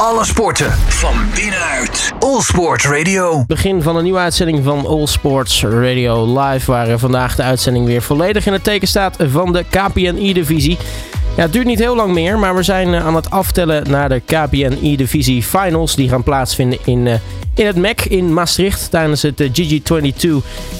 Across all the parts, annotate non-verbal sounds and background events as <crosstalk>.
Alle sporten van binnenuit. All Sport Radio. Begin van een nieuwe uitzending van All Sports Radio Live. Waar vandaag de uitzending weer volledig in het teken staat van de KPNI-divisie. Ja, het duurt niet heel lang meer, maar we zijn aan het aftellen naar de KPNI-divisie finals. Die gaan plaatsvinden in, uh, in het MEC in Maastricht tijdens het uh, GG22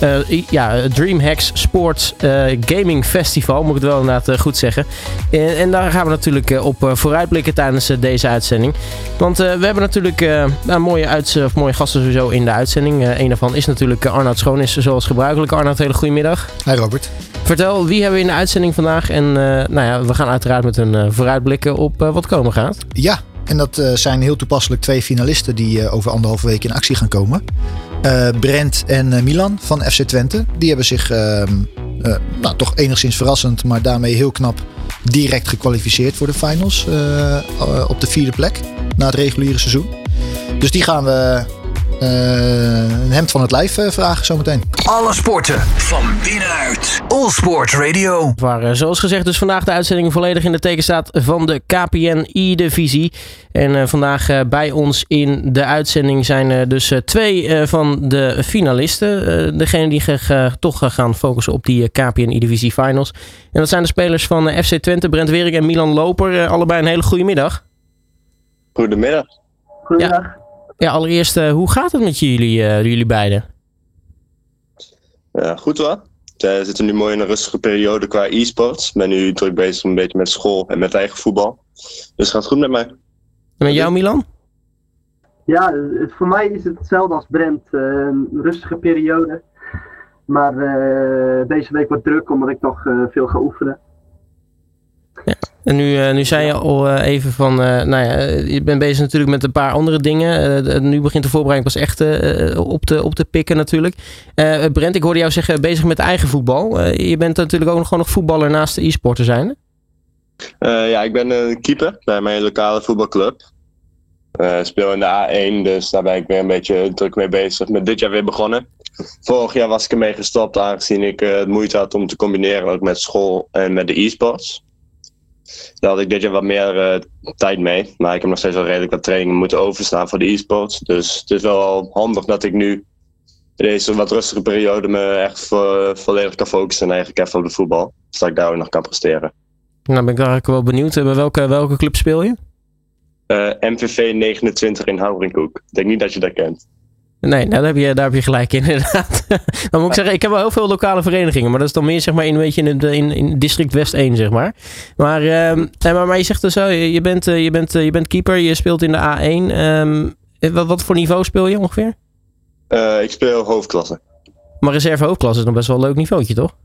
uh, ja, DreamHacks Sports Gaming Festival. Moet ik het wel inderdaad goed zeggen. En, en, daar gaan we natuurlijk op vooruitblikken tijdens deze uitzending. Want we hebben natuurlijk nou, mooie, uits of mooie gasten sowieso in de uitzending. een daarvan is natuurlijk Arnoud Schoonis, zoals gebruikelijk. Arnoud, hele goede middag. Hi Robert. Vertel, wie hebben we in de uitzending vandaag? En nou ja, we gaan uiteraard met een vooruitblikken op wat komen gaat. Ja, en dat uh, zijn heel toepasselijk twee finalisten die over anderhalve week in actie gaan komen. Brent en Milan van FC Twente. Die hebben zich ehm, nou, toch enigszins verrassend, maar daarmee heel knap direct gekwalificeerd voor de finals. op de vierde plek na het reguliere seizoen. Dus die gaan we een hemd van het lijf vragen zometeen. Alle sporten van binnenuit. All Sport Radio. Waar zoals gezegd dus vandaag de uitzending volledig in de teken staat van de KPN-I-divisie. En uh, vandaag uh, bij ons in de uitzending zijn uh, dus twee van de finalisten. degene die toch gaan focussen op die KPN-I-divisie finals. En dat zijn de spelers van FC Twente, Brent Wering en Milan Loper. allebei een hele goede middag. Goedemiddag. Goedemiddag. Ja, ja allereerst, hoe gaat het met jullie, jullie beiden? Ja, goed hoor. We zitten nu mooi in een rustige periode qua e-sports. Ik ben nu druk bezig een beetje met school en met eigen voetbal. Dus het gaat goed met mij. En met jou, Milan? Ja, het, voor mij is het hetzelfde als Brent. Uh, een rustige periode. Maar uh, deze week wat druk, omdat ik toch uh, veel ga oefenen. Ja. En nu, nu zei je al even van, nou ja, je bent bezig natuurlijk met een paar andere dingen. nu begint de voorbereiding pas echt op, te, op te pikken natuurlijk. Brent, ik hoorde jou zeggen bezig met eigen voetbal. je bent natuurlijk ook nog gewoon nog voetballer naast de e-sporter zijn. Uh, ja, ik ben een keeper bij mijn lokale voetbalclub. Uh, speel in de A1, dus daar ben ik weer een beetje druk mee bezig. Met dit jaar weer begonnen. Vorig jaar was ik ermee gestopt, aangezien ik uh, het moeite had om te combineren ook met school en met de e-sports. Daar had ik dit jaar wat meer tijd mee. Maar ik heb nog steeds wel redelijk wat trainingen moeten overstaan voor de e-sports. Dus het is wel handig dat ik nu in deze wat rustige periode me echt vo volledig kan focussen en eigenlijk even op de voetbal. Zodat ik daar ook nog kan presteren. Nou ben ik eigenlijk wel benieuwd. Bij welke, welke club speel je? Uh, MVV 29 in Houringkoek. Ik denk niet dat je dat kent. Nee, nou, daar, heb je, daar heb je gelijk in, <laughs> inderdaad. dan moet ik zeggen, ik heb wel heel veel lokale verenigingen. Maar dat is dan meer zeg maar, in, een beetje in, in, in district West 1, zeg maar. Maar, uh, maar, maar je zegt dus zo, je bent, je, bent, je bent keeper, je speelt in de A1. Um, wat, wat voor niveau speel je ongeveer? Uh, ik speel hoofdklasse. Maar reserve hoofdklasse is nog best wel een leuk niveautje, toch?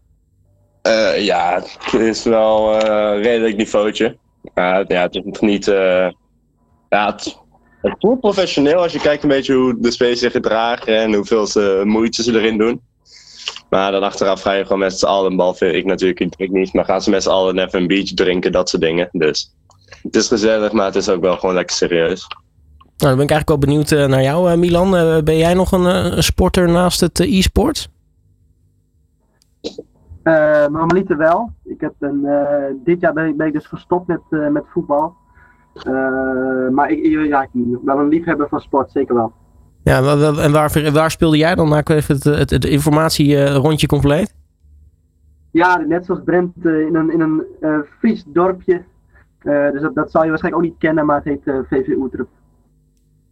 Uh, ja, het is wel een redelijk niveautje. Ja, het is nog niet. ja, het, het voelt professioneel als je kijkt een beetje hoe de spelers zich gedragen en hoeveel ze, moeite ze erin doen. Maar dan achteraf ga je gewoon met z'n allen, behalve ik natuurlijk ik niet, maar gaan ze met z'n allen even een biertje drinken, dat soort dingen. Dus het is gezellig, maar het is ook wel gewoon lekker serieus. Nou, dan ben ik eigenlijk wel benieuwd naar jou, Milan. ben jij nog een, een sporter naast het e-sport? Uh, normaliter wel. Ik heb een, uh, dit jaar ben ik, ben ik, dus gestopt met, uh, met voetbal. Maar ik, ja, ik ben wel een liefhebber van sport, zeker wel. Ja, en waar, waar speelde jij dan? Maak even het, het, het informatierondje compleet. Ja, net zoals Brent in een, in een Fries dorpje. dus dat, dat zou je waarschijnlijk ook niet kennen, maar het heet VV Oetrup.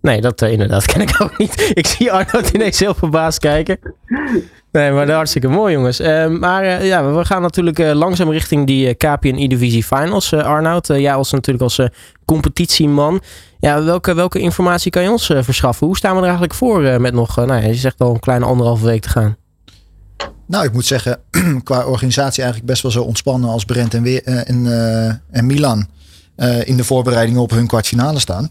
Nee, dat uh, inderdaad <laughs> ken ik ook niet. Ik zie Arnoud <laughs> ineens heel verbaasd kijken. <laughs> Nee, maar hartstikke mooi jongens. Uh, maar uh, ja, we gaan natuurlijk langzaam richting die KPN E-Divisie Finals. Arnoud, jij als natuurlijk als competitieman. Ja, welke, welke informatie kan je ons verschaffen? Hoe staan we er eigenlijk voor met nog, nou je zegt al een kleine anderhalve week te gaan? Nou, ik moet zeggen, <clears throat> qua organisatie eigenlijk best wel zo ontspannen als Brent en, weer, en, en Milan in de voorbereidingen op hun kwartfinale staan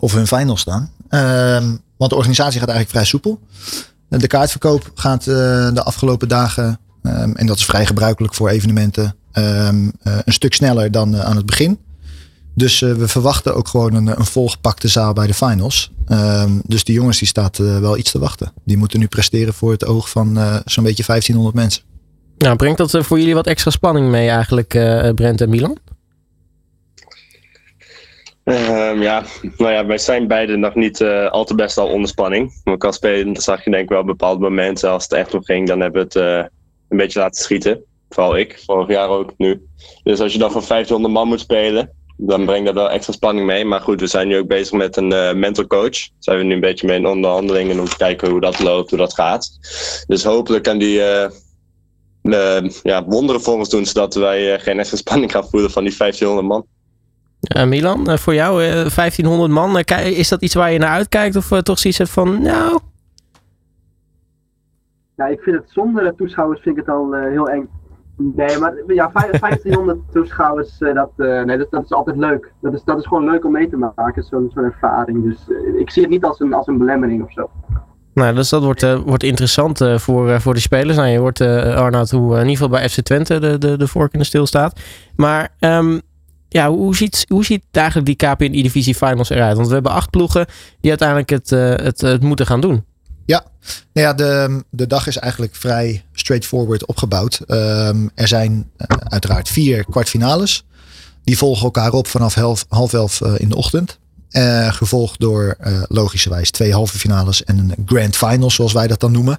of hun final staan. Um, want de organisatie gaat eigenlijk vrij soepel. De kaartverkoop gaat uh, de afgelopen dagen, um, en dat is vrij gebruikelijk voor evenementen, um, uh, een stuk sneller dan aan het begin. Dus we verwachten ook gewoon een, een volgepakte zaal bij de finals. dus die jongens die staat wel iets te wachten. Die moeten nu presteren voor het oog van zo'n beetje 1500 mensen. Nou, brengt dat voor jullie wat extra spanning mee eigenlijk, Brent en Milan? Ehm, ja, nou ja, wij zijn beide nog niet uh, al te best al onder spanning. Maar kan spelen, zag je denk ik wel bepaalde momenten. Als het echt om ging, dan hebben we het uh, een beetje laten schieten. Vooral ik, vorig jaar ook nu. Dus als je dan voor 1500 man moet spelen, dan brengt dat wel extra spanning mee. Maar goed, we zijn nu ook bezig met een uh, mental coach. Zijn we nu een beetje mee in onderhandelingen om te kijken hoe dat loopt, hoe dat gaat. Dus hopelijk kan die ja, wonderen voor ons doen, zodat wij geen extra spanning gaan voelen van die 1500 man. Uh, Milan, uh, voor jou uh, 1500 man, is dat iets waar je naar uitkijkt of toch zoiets hebt van, nou... Ja, ik vind het zonder toeschouwers vind ik het al heel eng. Nee, maar ja, 1500 <laughs> toeschouwers, dat, nee, dat, dat, is altijd leuk. Dat is, dat is gewoon leuk om mee te maken, zo'n ervaring. Dus ik zie het niet als een, als een belemmering of zo. Nou, dus dat wordt, wordt interessant voor, voor de spelers. Nou, je hoort, Arnoud, hoe in ieder geval bij FC Twente de, de, de vork in de stil staat. Maar um, ja, hoe ziet, hoe ziet eigenlijk die KPN-divisie finals eruit? Want we hebben acht ploegen die uiteindelijk het, het, het moeten gaan doen. Ja, nou ja de, de dag is eigenlijk vrij straightforward opgebouwd. Um, er zijn uiteraard vier kwartfinales. Die volgen elkaar op vanaf half, half elf in de ochtend. Gevolgd door logischerwijs twee halve finales en een grand final, zoals wij dat dan noemen.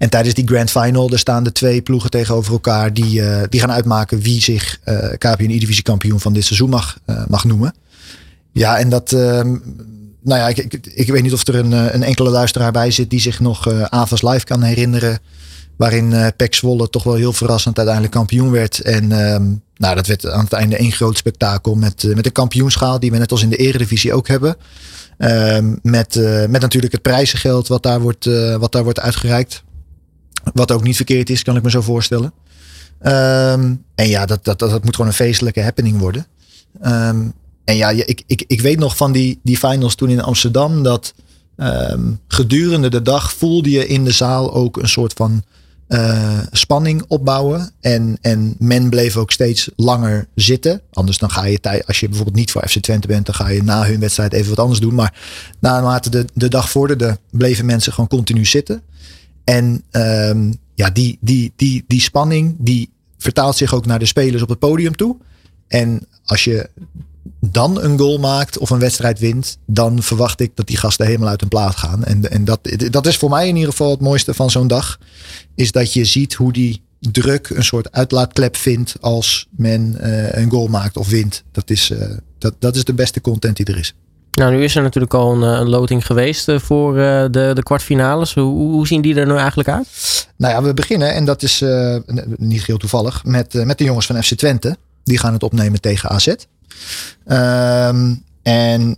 En tijdens die grand final, er staan de twee ploegen tegenover elkaar die, uh, die gaan uitmaken wie zich KPN E-divisie kampioen van dit seizoen mag, mag noemen. Ja, en dat, ehm, nou ja, ik, ik, weet niet of er een, een enkele luisteraar bij zit die zich nog Avas Live kan herinneren. Waarin uh, Pek Zwolle toch wel heel verrassend uiteindelijk kampioen werd. En um, nou, dat werd aan het einde één groot spektakel met, uh, met een kampioenschaal die we net als in de eredivisie ook hebben. Um, met, uh, met natuurlijk het prijzengeld wat daar, wordt, wat daar wordt uitgereikt. Wat ook niet verkeerd is, kan ik me zo voorstellen. Um, en ja, dat, dat, dat, moet gewoon een feestelijke happening worden. en ja, ik, ik, ik weet nog van die, die finals toen in Amsterdam dat gedurende de dag voelde je in de zaal ook een soort van uh, spanning opbouwen. En, en men bleef ook steeds langer zitten. Anders dan ga je tijd, als je bijvoorbeeld niet voor FC Twente bent, dan ga je na hun wedstrijd even wat anders doen. Maar naarmate de, de dag vorderde, bleven mensen gewoon continu zitten. En um, ja, die, die, die, die spanning, die vertaalt zich ook naar de spelers op het podium toe. En als je dan een goal maakt of een wedstrijd wint, dan verwacht ik dat die gasten helemaal uit hun plaat gaan. En, en dat, dat is voor mij in ieder geval het mooiste van zo'n dag. Is dat je ziet hoe die druk een soort uitlaatklep vindt als men uh, een goal maakt of wint. Dat is, uh, dat, dat is de beste content die er is. Nou, nu is er natuurlijk al een, een loting geweest voor uh, de, de kwartfinales. Hoe, hoe zien die er nu eigenlijk uit? Nou ja, we beginnen, en dat is niet heel toevallig, met, met de jongens van FC Twente. Die gaan het opnemen tegen AZ. Um, en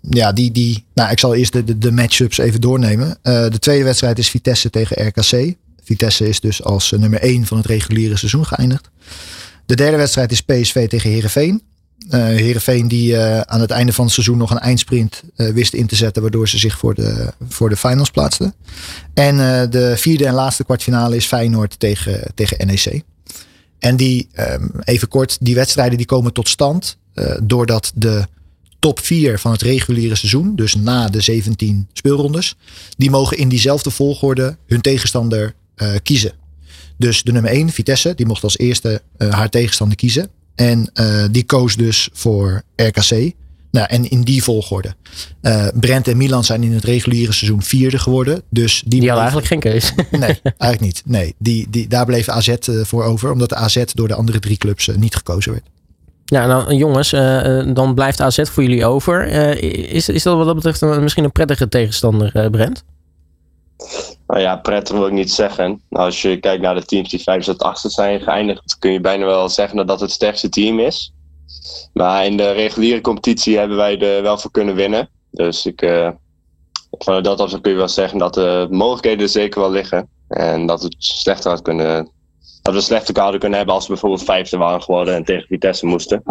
ja, die, die, nou, ik zal eerst de, de, de matchups even doornemen. De tweede wedstrijd is Vitesse tegen RKC. Vitesse is dus als nummer 1 van het reguliere seizoen geëindigd. De derde wedstrijd is PSV tegen Herenveen. Uh, Heerenveen die aan het einde van het seizoen nog een eindsprint wist in te zetten, waardoor ze zich voor de, voor de finals plaatsten. En de vierde en laatste kwartfinale is Feyenoord tegen, tegen NEC. En die, um, even kort, die wedstrijden die komen tot stand doordat de top 4 van het reguliere seizoen, dus na de 17 speelrondes, die mogen in diezelfde volgorde hun tegenstander kiezen. Dus de nummer 1, Vitesse, die mocht als eerste haar tegenstander kiezen. En die koos dus voor RKC. Nou, en in die volgorde. Uh, Brent en Milan zijn in het reguliere seizoen vierde geworden. Dus die, die hadden eigenlijk geen keus. Nee, eigenlijk niet. Nee, die, die, daar bleef AZ uh, voor over. Omdat de AZ door de andere drie clubs niet gekozen werd. Ja, nou jongens, dan blijft AZ voor jullie over. is, is dat wat dat betreft een, misschien een prettige tegenstander, Brent? Nou ja, prettig wil ik niet zeggen. Als je kijkt naar de teams die vijf tot achtste zijn geëindigd, kun je bijna wel zeggen dat dat het sterkste team is. Maar in de reguliere competitie hebben wij er wel voor kunnen winnen. Dus ik, uh, vanuit dat opzicht kun je wel zeggen dat de mogelijkheden er zeker wel liggen. En dat het slechter had kunnen. Dat we slechter hadden kunnen hebben als we bijvoorbeeld vijfde waren geworden en tegen Vitesse moesten.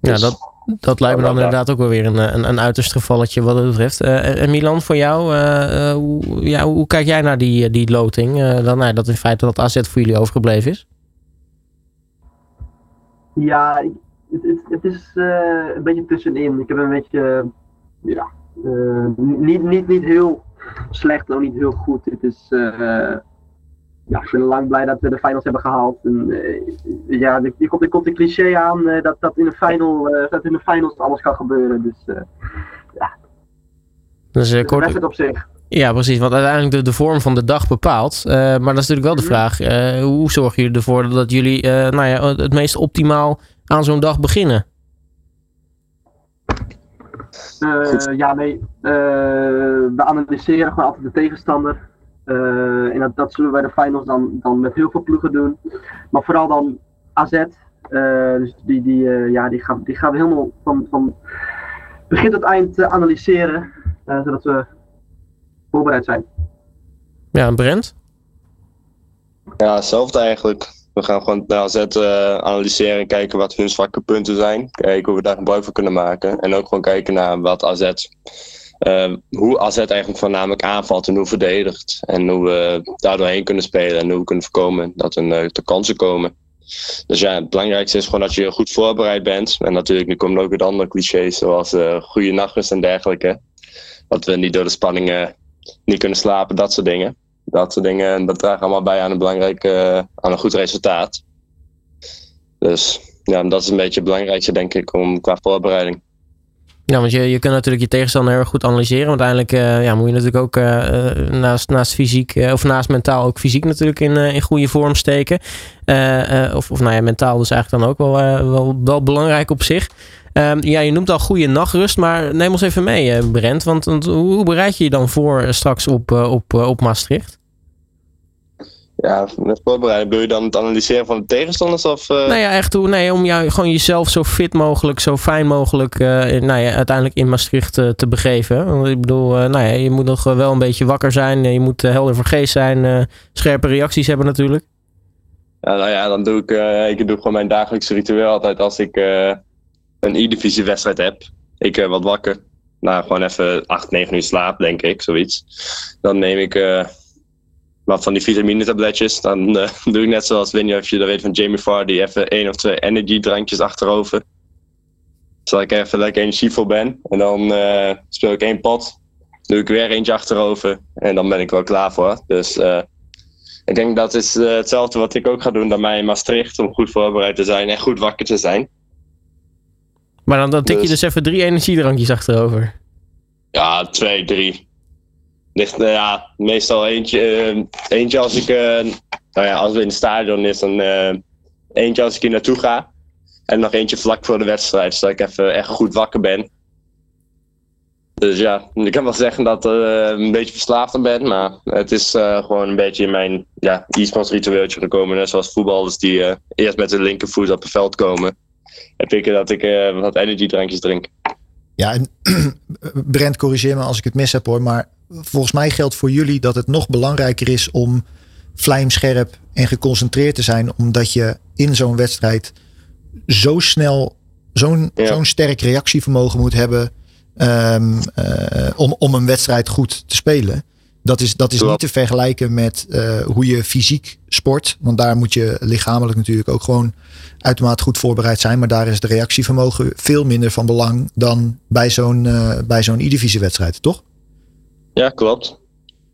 Ja, dat, dat lijkt me dan inderdaad ook wel weer een, een, een uiterst gevalletje wat het betreft. Uh, en Milan, voor jou, uh, hoe, ja, hoe kijk jij naar die, die loting? dan, nou, dat in feite dat AZ voor jullie overgebleven is? Ja, het, het, het is een beetje tussenin. Ik heb een beetje, ja, niet, niet, niet heel slecht, ook niet heel goed. Het is, ja, ik ben lang blij dat we de finals hebben gehaald. En, uh, ja, er komt, er komt een cliché aan uh, dat, dat, in de final, uh, dat in de finals alles kan gebeuren. Dus ja. Dus, dus kort... het op zich. Ja, precies. Want uiteindelijk de, de vorm van de dag bepaalt. maar dat is natuurlijk wel de vraag. hoe zorgen jullie ervoor dat jullie nou ja, het meest optimaal aan zo'n dag beginnen? ja, nee. we analyseren gewoon altijd de tegenstander. Uh, en dat, dat, zullen we bij de finals dan, dan met heel veel ploegen doen. Maar vooral dan AZ. Uh, dus die, die, uh, ja, die, gaan, die gaan we helemaal van, van begin tot eind analyseren. zodat we voorbereid zijn. Ja, en Brent? Ja, hetzelfde eigenlijk. We gaan gewoon naar AZ analyseren en kijken wat hun zwakke punten zijn. Kijken hoe we daar gebruik van kunnen maken. En ook gewoon kijken naar wat AZ uh, hoe AZ eigenlijk voornamelijk aanvalt en hoe verdedigt. En hoe we daar doorheen kunnen spelen en hoe we kunnen voorkomen dat er uh, te kansen komen. Dus ja, het belangrijkste is gewoon dat je goed voorbereid bent. En natuurlijk, nu komen ook weer andere clichés zoals uh, goede nachtrust en dergelijke. Dat we niet door de spanningen niet kunnen slapen, dat soort dingen. Dat soort dingen, dat draagt allemaal bij aan een belangrijk, aan een goed resultaat. Dus ja, dat is een beetje het belangrijkste, denk ik, om, qua voorbereiding. Ja, want je, je kunt natuurlijk je tegenstander heel erg goed analyseren. Want uiteindelijk uh, ja, moet je natuurlijk ook uh, naast, naast fysiek of naast mentaal ook fysiek natuurlijk in, in goede vorm steken. of, of nou ja, mentaal dus eigenlijk dan ook wel, wel, wel belangrijk op zich. Um, ja, je noemt al goede nachtrust, maar neem ons even mee, Brent. Want, want hoe bereid je je dan voor straks op, op, op Maastricht? Ja, met voorbereiding bedoel je dan het analyseren van de tegenstanders? Of, uh... Nou ja, echt hoe, nee, om jou, gewoon jezelf zo fit mogelijk, zo fijn mogelijk uh, nou ja, uiteindelijk in Maastricht uh, te begeven. Ik bedoel, nou ja, je moet nog wel een beetje wakker zijn. Je moet helder van geest zijn. scherpe reacties hebben natuurlijk. Ja, nou ja, dan doe ik, ik doe gewoon mijn dagelijkse ritueel altijd als ik een E-divisie wedstrijd heb. Ik wat wakker. Nou, gewoon even 8, 9 uur slaap, denk ik, zoiets. Dan neem ik wat van die vitamine tabletjes. Dan uh, <laughs> doe ik net zoals Winnie, of je dat weet van Jamie Vardy, even één of twee energy drankjes achterover. Zodat ik even lekker energievol ben. En dan uh, speel ik één pot. Doe ik weer eentje achterover. En dan ben ik wel klaar voor. Dus uh, ik denk dat is hetzelfde wat ik ook ga doen bij mij in Maastricht. Om goed voorbereid te zijn en goed wakker te zijn. Maar dan, dan tik je dus, dus even drie energiedrankjes achterover. Ja, twee, drie. Ligt, uh, ja, meestal eentje, uh, eentje als ik, uh, nou ja, als we in het stadion is, dan eentje als ik hier naartoe ga. En nog eentje vlak voor de wedstrijd, zodat ik even echt goed wakker ben. Dus ja, <laughs> ik kan wel zeggen dat ik een beetje verslaafd ben, maar het is gewoon een beetje in mijn ja, e-sports ritueeltje gekomen. Net zoals voetballers die eerst met de linkervoet op het veld komen. Heb ik dat ik wat energy drankjes drink. Ja, en <clears throat> Brent, corrigeer me als ik het mis heb hoor, maar volgens mij geldt voor jullie dat het nog belangrijker is om vlijmscherp en geconcentreerd te zijn, omdat je in zo'n wedstrijd zo snel, zo'n zo'n sterk reactievermogen moet hebben um, uh, om, om een wedstrijd goed te spelen. Dat is, dat is niet te vergelijken met uh, hoe je fysiek sport. Want daar moet je lichamelijk natuurlijk ook gewoon uitermate goed voorbereid zijn. Maar daar is de reactievermogen veel minder van belang dan bij zo'n uh, bij zo'n E-divisie wedstrijd, toch? Ja, klopt.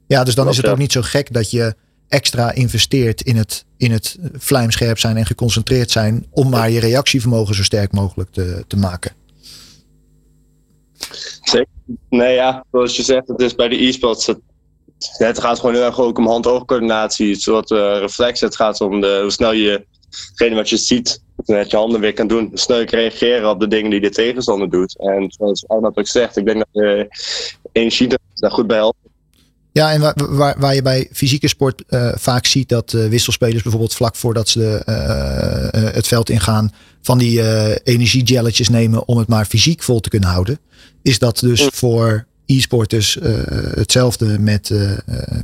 Ja, dus dan is het ook niet zo gek dat je extra investeert in het, in het vlijmscherp zijn en geconcentreerd zijn. om maar je reactievermogen zo sterk mogelijk te, te maken. Zeker. Nee, ja, zoals je zegt, het is bij de e-sports. Het, het, gaat gewoon heel erg ook om hand-oogcoördinatie, een soort uh, reflex. Het gaat om de, hoe snel je, hetgene wat je ziet, met je handen weer kan doen. Je reageren op de dingen die de tegenstander doet. En zoals Arnold ook zegt, ik denk dat je energie daar goed bij helpt. Ja, en waar, waar, waar, je bij fysieke sport uh, vaak ziet dat uh, wisselspelers bijvoorbeeld vlak voordat ze uh, het veld ingaan, van die energiegelletjes nemen om het maar fysiek vol te kunnen houden. Is dat dus mm. voor e-sporters hetzelfde met,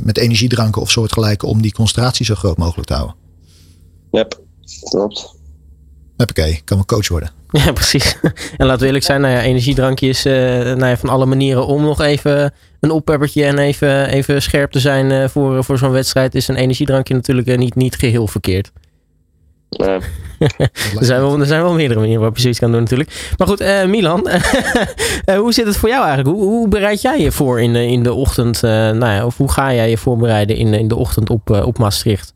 met energiedranken of soortgelijke om die concentratie zo groot mogelijk te houden? Yep, klopt. Oké, kan wel coach worden. <laughs> Ja, precies. En laten we eerlijk zijn, nou ja, energiedrankjes uh, nou ja, van alle manieren om nog even een oppeppertje en even, even scherp te zijn uh, voor, voor zo'n wedstrijd, is een energiedrankje natuurlijk uh, niet, niet geheel verkeerd. Nee. <laughs> er, zijn wel, er zijn wel meerdere manieren waarop je zoiets kan doen natuurlijk. Maar goed, Milan, <laughs> hoe zit het voor jou eigenlijk? Hoe, hoe bereid jij je voor in, in de ochtend? nou ja, of hoe ga jij je voorbereiden in, in de ochtend op, op Maastricht?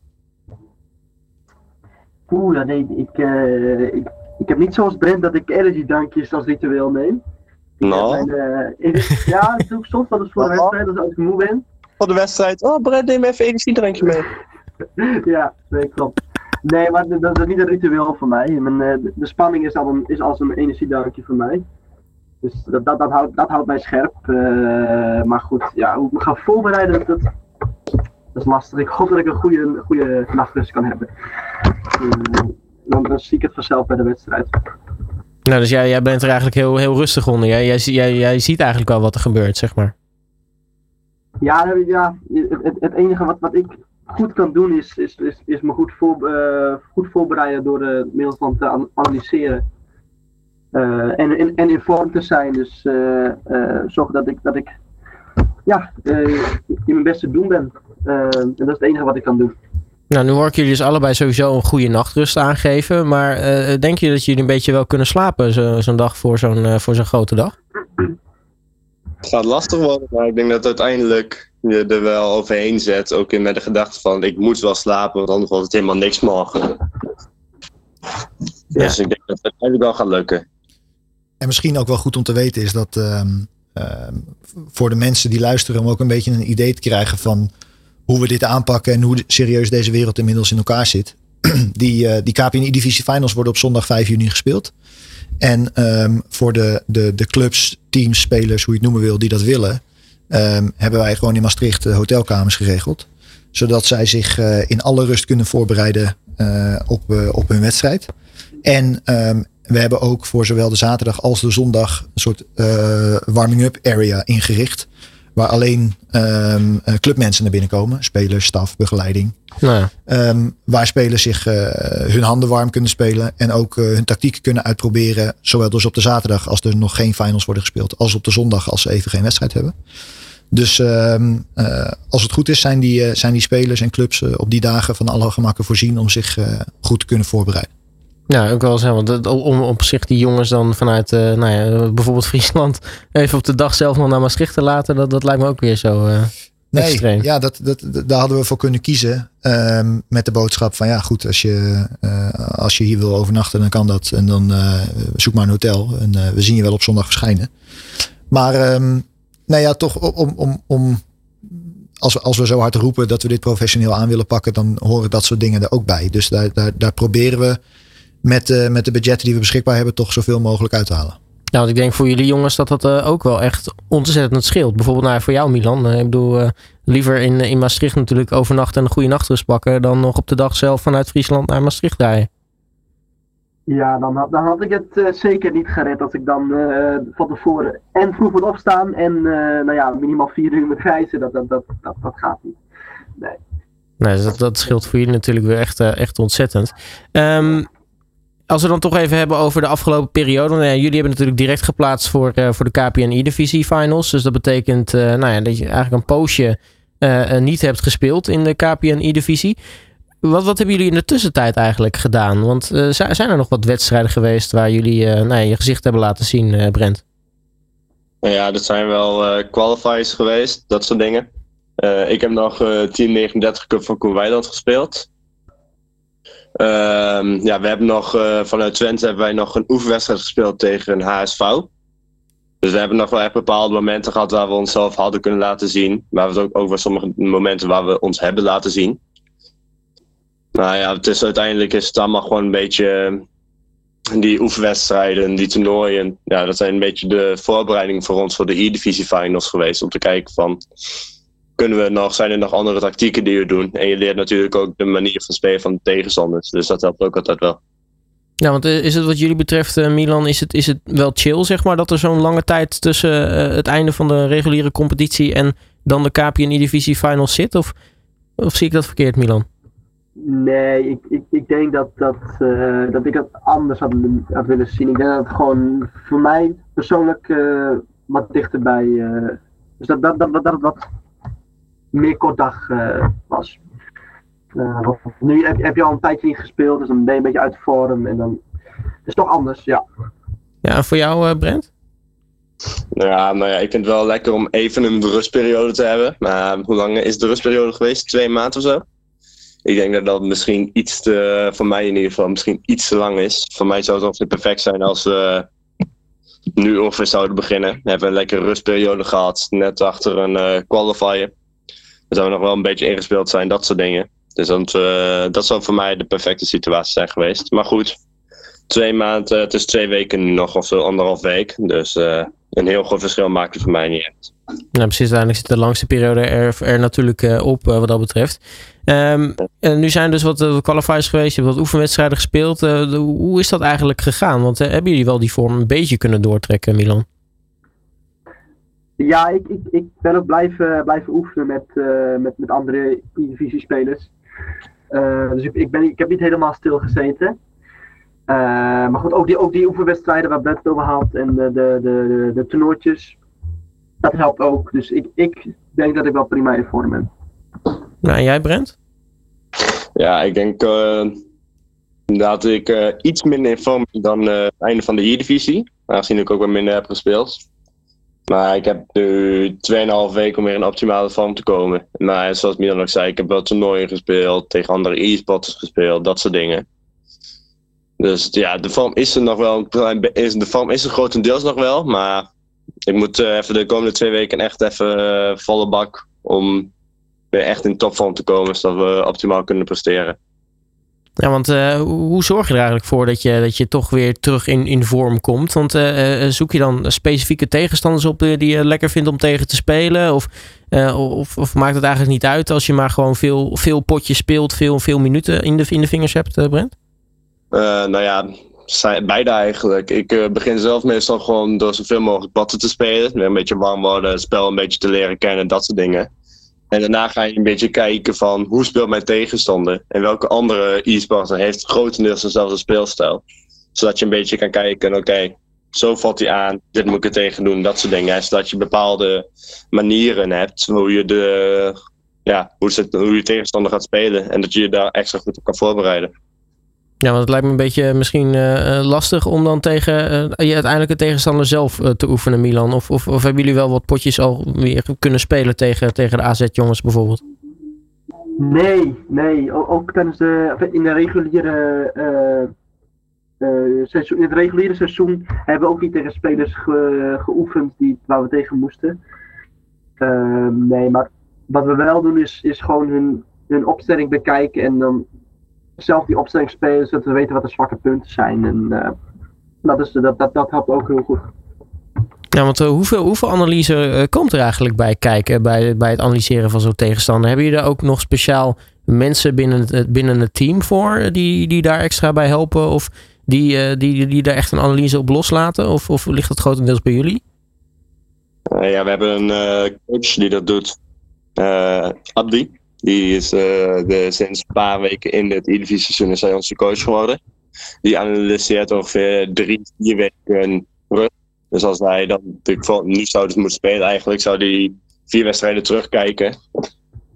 Oeh, ja, nee, ik, uh, ik, ik heb niet zoals Brent dat ik energy dankjes als ritueel neem. Nou. Uh, ja, het <laughs> doe ik soms wel eens voor de wedstrijd als ik moe ben. Voor de wedstrijd, oh Brent, neem even energiedrankje mee. <laughs> ja, nee, klopt. Nee, maar dat, is niet een ritueel voor mij. Mijn, de, de spanning is, al een, is als een energiedankje voor mij. Dus dat, dat, dat, houdt, dat houdt mij scherp. Uh, maar goed, ja, hoe ik me ga voorbereiden, dat, dat is lastig. Ik hoop dat ik een goede, goede nachtrust kan hebben. Uh, dan, dan zie ik het vanzelf bij de wedstrijd. Nou, dus jij, jij bent er eigenlijk heel, heel rustig onder. Jij, jij, jij, jij ziet eigenlijk wel wat er gebeurt, zeg maar. Ja, ja het, het enige wat, wat ik goed kan doen is, is, is, is me goed, voor, uh, goed voorbereiden door de van te analyseren. Uh, en, en, en in vorm te zijn. Dus uh, zorgen dat ik, dat ik ja, in mijn beste doen ben. En dat is het enige wat ik kan doen. Nou, nu hoor ik jullie dus allebei sowieso een goede nachtrust aangeven. Maar denk je dat jullie een beetje wel kunnen slapen zo'n zo dag voor zo'n voor zo'n grote dag? Het gaat lastig worden, maar ik denk dat uiteindelijk je er wel overheen zet. Ook in met de gedachte van ik moet wel slapen, want anders wordt het helemaal niks morgen. Dus ik denk dat het uiteindelijk wel gaat lukken. En misschien ook wel goed om te weten is dat uh, uh, voor de mensen die luisteren om ook een beetje een idee te krijgen van hoe we dit aanpakken en hoe serieus deze wereld inmiddels in elkaar zit. <clears throat> die, uh, die KPNI Divisie Finals worden op zondag 5 juni gespeeld. En um, voor de, de, de clubs, teams, spelers, hoe je het noemen wil, die dat willen, um, hebben wij gewoon in Maastricht hotelkamers geregeld. Zodat zij zich uh, in alle rust kunnen voorbereiden op, op hun wedstrijd. En um, we hebben ook voor zowel de zaterdag als de zondag een soort warming-up area ingericht. Waar alleen um, clubmensen naar binnen komen. Spelers, staf, begeleiding. Nou ja. um, waar spelers zich uh, hun handen warm kunnen spelen. En ook uh, hun tactiek kunnen uitproberen. Zowel dus op de zaterdag als er nog geen finals worden gespeeld. Als op de zondag als ze even geen wedstrijd hebben. Dus um, uh, als het goed is zijn die, zijn die spelers en clubs op die dagen van alle gemakken voorzien. Om zich goed te kunnen voorbereiden. Ja, ook wel zo. Want om op zich die jongens dan vanuit uh, nou ja, bijvoorbeeld Friesland <laughs> even op de dag zelf nog naar Maastricht te laten, dat, dat lijkt me ook weer zo uh, nee, extreem. Ja, dat, dat, daar hadden we voor kunnen kiezen. Um, met de boodschap van ja, goed, als je, als je hier wil overnachten, dan kan dat. En dan zoek maar een hotel. En we zien je wel op zondag verschijnen. Maar um, nou ja, toch om, om, om als, we, als we zo hard roepen dat we dit professioneel aan willen pakken, dan horen dat soort dingen er ook bij. Dus daar, daar, daar proberen we met, uh, met de budgetten die we beschikbaar hebben, toch zoveel mogelijk uit te halen. Want ik denk voor jullie jongens dat dat uh, ook wel echt ontzettend scheelt. Bijvoorbeeld nou, voor jou Milan. Uh, ik bedoel, liever in, in Maastricht natuurlijk overnachten en een goede nachtrust pakken... dan nog op de dag zelf vanuit Friesland naar Maastricht rijden. Ja, dan had, dan had ik het zeker niet gered als ik dan van tevoren en vroeg moet opstaan... en nou ja, minimaal vier uur moet reizen. Dat, dat, dat, dat, dat gaat niet. Nee. Nee, dat, dat scheelt voor jullie natuurlijk weer echt, echt ontzettend. Um, als we dan toch even hebben over de afgelopen periode. Nou jullie hebben natuurlijk direct geplaatst voor, uh, voor de KPNI-divisie finals. Dus dat betekent uh, nou ja, dat je eigenlijk een poosje uh, niet hebt gespeeld in de KPNI-divisie. Wat, wat hebben jullie in de tussentijd eigenlijk gedaan? Want zijn er nog wat wedstrijden geweest waar jullie nou ja, je gezicht hebben laten zien, Brent? Nou ja, dat zijn wel qualifiers geweest, dat soort dingen. ik heb nog Team 39 Cup van Koerwijland gespeeld. Um, ja, we hebben nog uh, vanuit Twente hebben wij nog een oefenwedstrijd gespeeld tegen een HSV. Dus we hebben nog wel echt bepaalde momenten gehad waar we onszelf hadden kunnen laten zien. Maar we ook, ook wel sommige momenten waar we ons hebben laten zien. Nou ja, het is, uiteindelijk is het allemaal gewoon een beetje die oefenwedstrijden, die toernooien. Ja, dat zijn een beetje de voorbereiding voor ons voor de E-Divisie Finals geweest. Om te kijken van, kunnen we nog, zijn er nog andere tactieken die we doen. En je leert natuurlijk ook de manier van spelen van de tegenstanders. Dus dat helpt ook altijd wel. Ja, want is het wat jullie betreft, uh, Milan, is het, is het wel chill, zeg maar, dat er zo'n lange tijd tussen uh, het einde van de reguliere competitie en dan de KPNI-divisie finals zit? Of, of zie ik dat verkeerd, Milan? Nee, ik, ik, ik denk dat, dat, uh, dat ik het anders had, had willen zien. Ik denk dat het gewoon voor mij persoonlijk wat dichterbij. dus dat, dat, dat, dat, dat, dat meer kortdag uh, was. Uh, nu heb, heb, je al een tijdje niet gespeeld, dus dan ben je een beetje uit vorm en dan het is toch anders, ja. Ja, en voor jou, uh, Brent? Ja, nou ja, ik vind het wel lekker om even een rustperiode te hebben. Maar hoe lang is de rustperiode geweest? Twee maanden of zo? Ik denk dat dat misschien iets te, voor mij in ieder geval, misschien iets te lang is. Voor mij zou het ongeveer perfect zijn als we nu ongeveer zouden beginnen. We hebben een lekkere rustperiode gehad, net achter een uh, qualifier. Zouden we nog wel een beetje ingespeeld zijn, dat soort dingen. Dus dat, uh, dat zou voor mij de perfecte situatie zijn geweest. Maar goed, twee maanden, het is twee weken nog, of zo, anderhalf week. Dus uh, een heel groot verschil maakt het voor mij niet uit. Nou, precies. Uiteindelijk zit de langste periode er, er natuurlijk uh, op wat dat betreft. Um, en nu zijn dus wat qualifiers geweest, je hebt wat oefenwedstrijden gespeeld. Hoe is dat eigenlijk gegaan? Want hebben jullie wel die vorm een beetje kunnen doortrekken, Milan? Ja, ik, ik, ik ben ook blijven, blijven oefenen met, met, met andere divisiespelers. dus ik, ik, ben, ik heb niet helemaal stilgezeten. maar goed, ook die, ook die oefenwedstrijden waar Brent het over had en de, de, de, de toernooitjes dat helpt ook. Dus ik, ik denk dat ik wel prima in vorm ben. Nou, en jij Brent? Ja, ik denk uh, dat ik uh, iets minder in vorm ben dan uh, het einde van de Eredivisie. Aangezien ik ook wat minder heb gespeeld. Maar ik heb nu 2,5 weken om weer in optimale vorm te komen. Maar zoals Milan ook zei, ik heb wel toernooien gespeeld, tegen andere e-sporters gespeeld, dat soort dingen. Dus ja, de vorm is er nog wel. De vorm is er grotendeels nog wel, maar ik moet uh, even de komende twee weken echt even uh, volle bak om weer echt in topvorm te komen, zodat we optimaal kunnen presteren. Ja, want uh, hoe zorg je er eigenlijk voor dat je, dat je toch weer terug in, in vorm komt? Want zoek je dan specifieke tegenstanders op die je lekker vindt om tegen te spelen? Of, of, of, maakt het eigenlijk niet uit als je maar gewoon veel, veel potjes speelt, veel, veel minuten in de, in de vingers hebt, Brent? nou ja, beide eigenlijk. Ik begin zelf meestal gewoon door zoveel mogelijk batten te spelen. Een beetje warm worden, het spel een beetje te leren kennen, dat soort dingen. En daarna ga je een beetje kijken van hoe speelt mijn tegenstander en welke andere e-sporter heeft grotendeels dezelfde speelstijl. Zodat je een beetje kan kijken, oké, zo valt hij aan, dit moet ik er tegen doen, dat soort dingen. zodat je bepaalde manieren hebt hoe je, de, ja, hoe, hoe je tegenstander gaat spelen en dat je je daar extra goed op kan voorbereiden. Ja, want het lijkt me een beetje misschien uh, lastig om dan tegen uh, je uiteindelijke tegenstander zelf te oefenen, Milan. Of, of, of, hebben jullie wel wat potjes al weer kunnen spelen tegen, tegen de AZ-jongens bijvoorbeeld? Nee, nee. Ook, tijdens de, in de reguliere seizoen, in het reguliere seizoen hebben we ook niet tegen spelers ge, geoefend die, waar we tegen moesten. Ehm, nee, maar wat we wel doen is, is gewoon hun, hun opstelling bekijken en dan zelf die opstelling spelen, zodat we weten wat de zwakke punten zijn. En uh, dat, is, dat, dat, dat helpt ook heel goed. Ja, want uh, hoeveel, hoeveel analyse uh, komt er eigenlijk bij kijken bij, bij het analyseren van zo'n tegenstander? Hebben jullie daar ook nog speciaal mensen binnen het, binnen het team voor die, die daar extra bij helpen? Of die, die, die daar echt een analyse op loslaten? Of, of ligt dat grotendeels bij jullie? ja, we hebben een coach die dat doet. Abdi. Die is uh, de, sinds een paar weken in het Eredivisie-seizoen is hij onze coach geworden. Die analyseert ongeveer drie, vier weken rust. Dus als hij dan nu zou dus moeten spelen eigenlijk, zou hij vier wedstrijden terugkijken.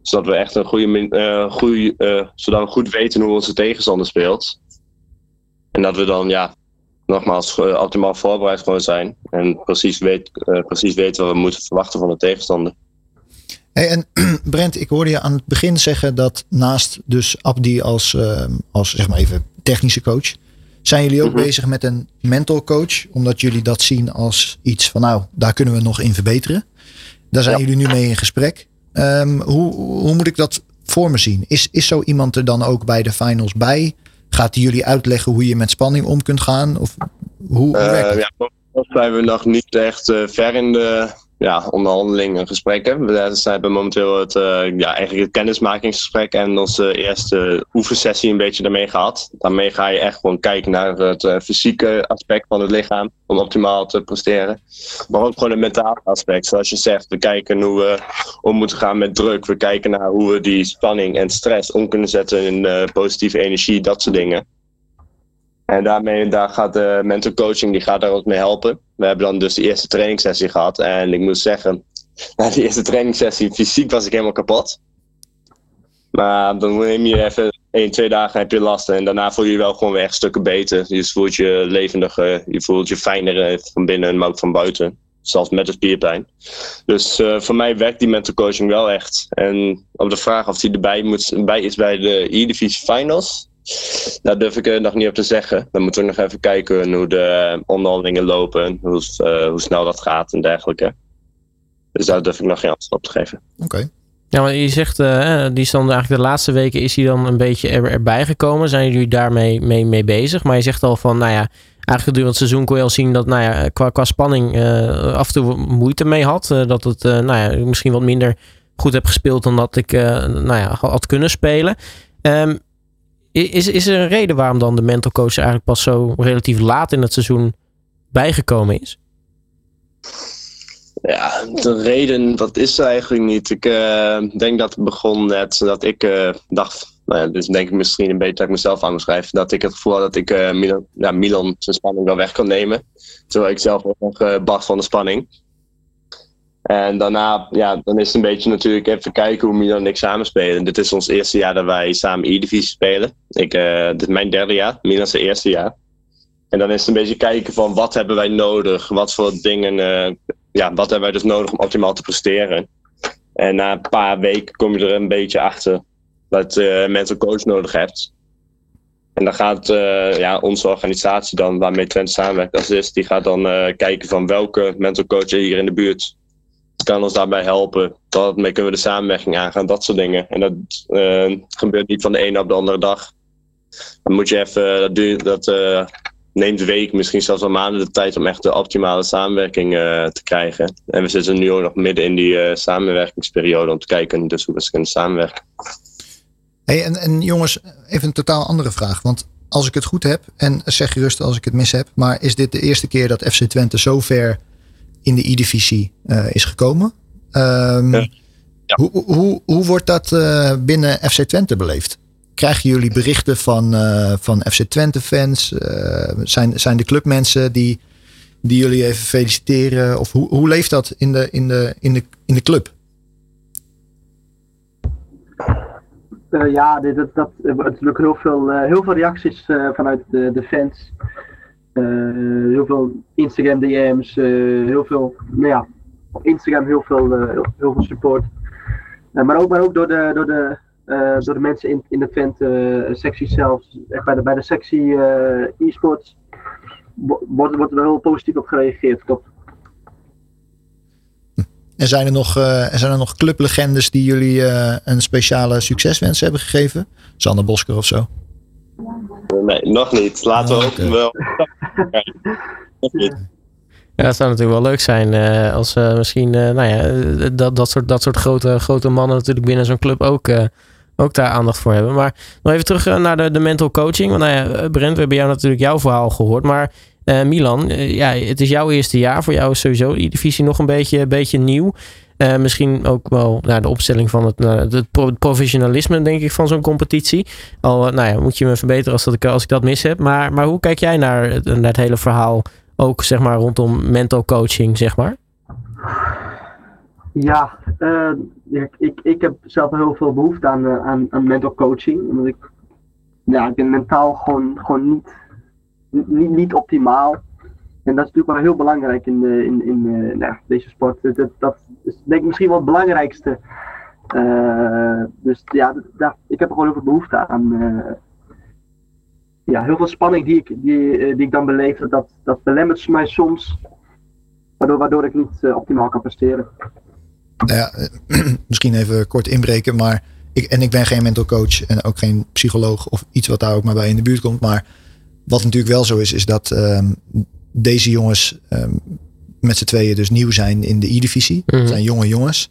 Zodat we echt een goede, uh, goede uh, zodat we goed weten hoe onze tegenstander speelt. En dat we dan ja, nogmaals optimaal voorbereid gewoon zijn. En precies, weet, precies weten wat we moeten verwachten van de tegenstander. Hey, en <clears throat> Brent, ik hoorde je aan het begin zeggen dat naast dus Abdi als, uh, als zeg maar even technische coach, zijn jullie ook mm -hmm. bezig met een mental coach, omdat jullie dat zien als iets van nou, daar kunnen we nog in verbeteren. Daar zijn ja. jullie nu mee in gesprek. Um, hoe, hoe moet ik dat voor me zien? Is, is zo iemand er dan ook bij de finals bij? Gaat hij jullie uitleggen hoe je met spanning om kunt gaan? Of hoe, hoe werkt uh, ja, zijn we nog niet echt uh, ver in de ja, onderhandelingen, gesprekken. We hebben momenteel het, uh, ja, eigenlijk het kennismakingsgesprek en onze eerste oefensessie een beetje daarmee gehad. Daarmee ga je echt gewoon kijken naar het uh, fysieke aspect van het lichaam om optimaal te presteren. Maar ook gewoon het mentale aspect. Zoals je zegt, we kijken hoe we om moeten gaan met druk. We kijken naar hoe we die spanning en stress om kunnen zetten in uh, positieve energie, dat soort dingen. En daarmee daar gaat de mental coaching die gaat daar ook mee helpen. We hebben dan dus de eerste trainingssessie gehad. En ik moet zeggen, <laughs> na de eerste trainingssessie, fysiek was ik helemaal kapot. Maar dan neem je even één, twee dagen heb je last. En daarna voel je je wel gewoon weer echt stukken beter. Je voelt je levendiger, je voelt je fijner van binnen, maar ook van buiten. zelfs met de spierpijn. Dus voor mij werkt die mental coaching wel echt. En op de vraag of hij erbij moet, bij is bij de E-Divisie Finals, daar durf ik er nog niet op te zeggen. Dan moeten we nog even kijken hoe de onderhandelingen lopen, hoe, hoe snel dat gaat en dergelijke. Dus daar durf ik nog geen antwoord op te geven. Oké. Ja, maar je zegt, uh, die is dan eigenlijk de laatste weken is hij dan een beetje er, erbij gekomen. Zijn jullie daarmee mee, mee bezig? Maar je zegt al van, nou ja, eigenlijk gedurende het seizoen kon je al zien dat, nou ja, qua, qua spanning uh, af en toe moeite mee had. Uh, dat het, nou ja, misschien wat minder goed heb gespeeld dan dat ik, nou ja, had kunnen spelen. Um, is, is er een reden waarom dan de mental coach eigenlijk pas zo relatief laat in het seizoen bijgekomen is? Ja, de reden, dat is eigenlijk niet. Ik uh, denk dat het begon net dat ik uh, dacht, nou ja, dus denk ik misschien een beetje dat ik mezelf aan schrijf, dat ik het gevoel had dat ik uh, Milan, ja, Milan zijn spanning wel weg kon nemen. Terwijl ik zelf ook nog bad van de spanning. En daarna, ja, dan is het een beetje natuurlijk even kijken hoe Milan en ik samen spelen. Dit is ons eerste jaar dat wij samen E-divisie spelen. Ik, dit is mijn derde jaar, Milan zijn eerste jaar. En dan is het een beetje kijken van wat hebben wij nodig, wat voor dingen ja, wat hebben wij dus nodig om optimaal te presteren? En na een paar weken kom je er een beetje achter wat uh, mental coach nodig hebt. En dan gaat ja, onze organisatie dan, waarmee Twente samenwerkt als is, die gaat dan kijken van welke mental coach hier in de buurt kan ons daarbij helpen. Daarmee kunnen we de samenwerking aangaan, dat soort dingen. En dat uh, gebeurt niet van de ene op de andere dag. Dan moet je even, dat, duurt, dat neemt weken, misschien zelfs al maanden de tijd om echt de optimale samenwerking te krijgen. En we zitten nu ook nog midden in die samenwerkingsperiode om te kijken dus hoe we kunnen samenwerken. Hey, en, en jongens, even een totaal andere vraag. Want als ik het goed heb, en zeg gerust als ik het mis heb, maar is dit de eerste keer dat FC Twente zo ver in de E-divisie uh, is gekomen? Um, ja. Ja. Hoe, hoe, hoe wordt dat binnen FC Twente beleefd? Krijgen jullie berichten van, uh, van FC Twente fans? Uh, zijn, zijn de clubmensen die, die jullie even feliciteren? Of hoe, hoe leeft dat in de, in de, in de, in de club? Uh, ja, dit, dat, dat, natuurlijk heel veel, heel veel reacties vanuit de, de fans. Heel veel Instagram DM's, heel veel, nou ja, op Instagram heel veel, heel, heel, veel support. maar, ook, maar ook door de, door de uh, door de mensen in, in de vent uh, sectie zelf, echt bij de, bij de sectie uh, e-sports, wordt, wordt er heel positief op gereageerd. Klopt. En zijn er nog, uh, zijn er nog clublegendes die jullie een speciale succeswens hebben gegeven? Sander Bosker of zo? Nee, nog niet. Laten we oh, wel. Ja, dat zou natuurlijk wel leuk zijn als misschien nou ja, dat, dat, soort, dat soort grote, grote mannen natuurlijk binnen zo'n club ook ook daar aandacht voor hebben. Maar nog even terug eh, naar de, de mental coaching. Want nou ja, eh, Brent, we hebben jou natuurlijk jouw verhaal gehoord. Maar uh, Milan, uh, ja, het is jouw eerste jaar. Voor jou is sowieso die divisie nog een beetje, beetje nieuw. Uh, misschien ook wel naar de opstelling van het, uh, het professionalisme, denk ik, van zo'n competitie. Al nou ja, moet je me verbeteren als, dat ik, als ik dat mis heb. Maar, maar hoe kijk jij naar, het hele verhaal? Ook zeg maar rondom mental coaching, zeg maar? Ja, ik, ik, ik heb zelf heel veel behoefte aan, aan, aan mental coaching. Omdat ik, ja, ik ben mentaal gewoon, gewoon niet, niet, niet optimaal. En dat is natuurlijk wel heel belangrijk in, de, in, in uh, nou, deze sport. Dat, dat is denk ik misschien wel het belangrijkste. dus ja, ik heb er gewoon heel veel behoefte aan. ja, heel veel spanning die ik, die, die ik dan beleef, dat, dat belemmert mij soms. Waardoor, waardoor ik niet optimaal kan presteren. Nou ja, <clears throat> misschien even kort inbreken, maar ik, en ik ben geen mental coach en ook geen psycholoog of iets wat daar ook maar bij in de buurt komt. Maar wat natuurlijk wel zo is, is dat um, deze jongens um, met z'n tweeën dus nieuw zijn in de E-divisie. Mm -hmm. zijn jonge jongens.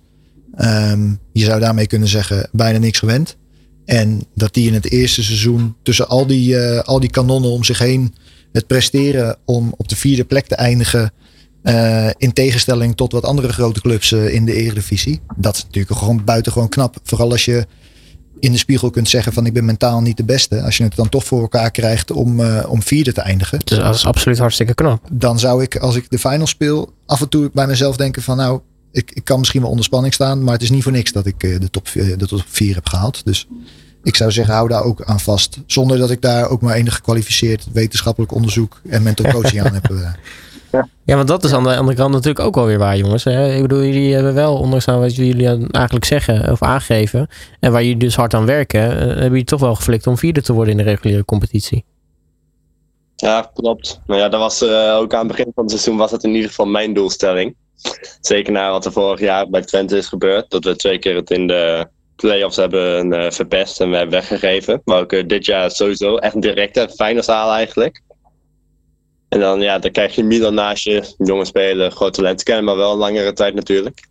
Um, je zou daarmee kunnen zeggen, bijna niks gewend. En dat die in het eerste seizoen tussen al die, uh, al die kanonnen om zich heen het presteren om op de vierde plek te eindigen uh, in tegenstelling tot wat andere grote clubs uh, in de Eredivisie. Dat is natuurlijk gewoon buitengewoon knap. Vooral als je in de spiegel kunt zeggen van ik ben mentaal niet de beste. Als je het dan toch voor elkaar krijgt om, uh, om vierde te eindigen. Dus dat is absoluut hartstikke knap. Dan zou ik als ik de final speel af en toe bij mezelf denken van nou ik, ik kan misschien wel onder spanning staan. Maar het is niet voor niks dat ik de top, de top vier heb gehaald. Dus ik zou zeggen, hou daar ook aan vast. Zonder dat ik daar ook maar enig gekwalificeerd wetenschappelijk onderzoek en mental coaching aan heb. <laughs> Ja, want dat is aan de andere kant natuurlijk ook wel weer waar, jongens. Ik bedoel, jullie hebben wel, ondanks wat jullie eigenlijk zeggen of aangeven, en waar jullie dus hard aan werken, hebben jullie toch wel geflikt om vierde te worden in de reguliere competitie. Ja, klopt. Nou ja, dat was uh, ook aan het begin van het seizoen was dat in ieder geval mijn doelstelling. Zeker na wat er vorig jaar bij Twente is gebeurd. Dat we twee keer het in de playoffs hebben uh, verpest en we hebben weggegeven. Maar ook uh, dit jaar sowieso echt direct het fijne zaal eigenlijk. En dan, ja, dan krijg je Milan naast je, jonge spelen, groot talent kennen, maar wel een langere tijd natuurlijk.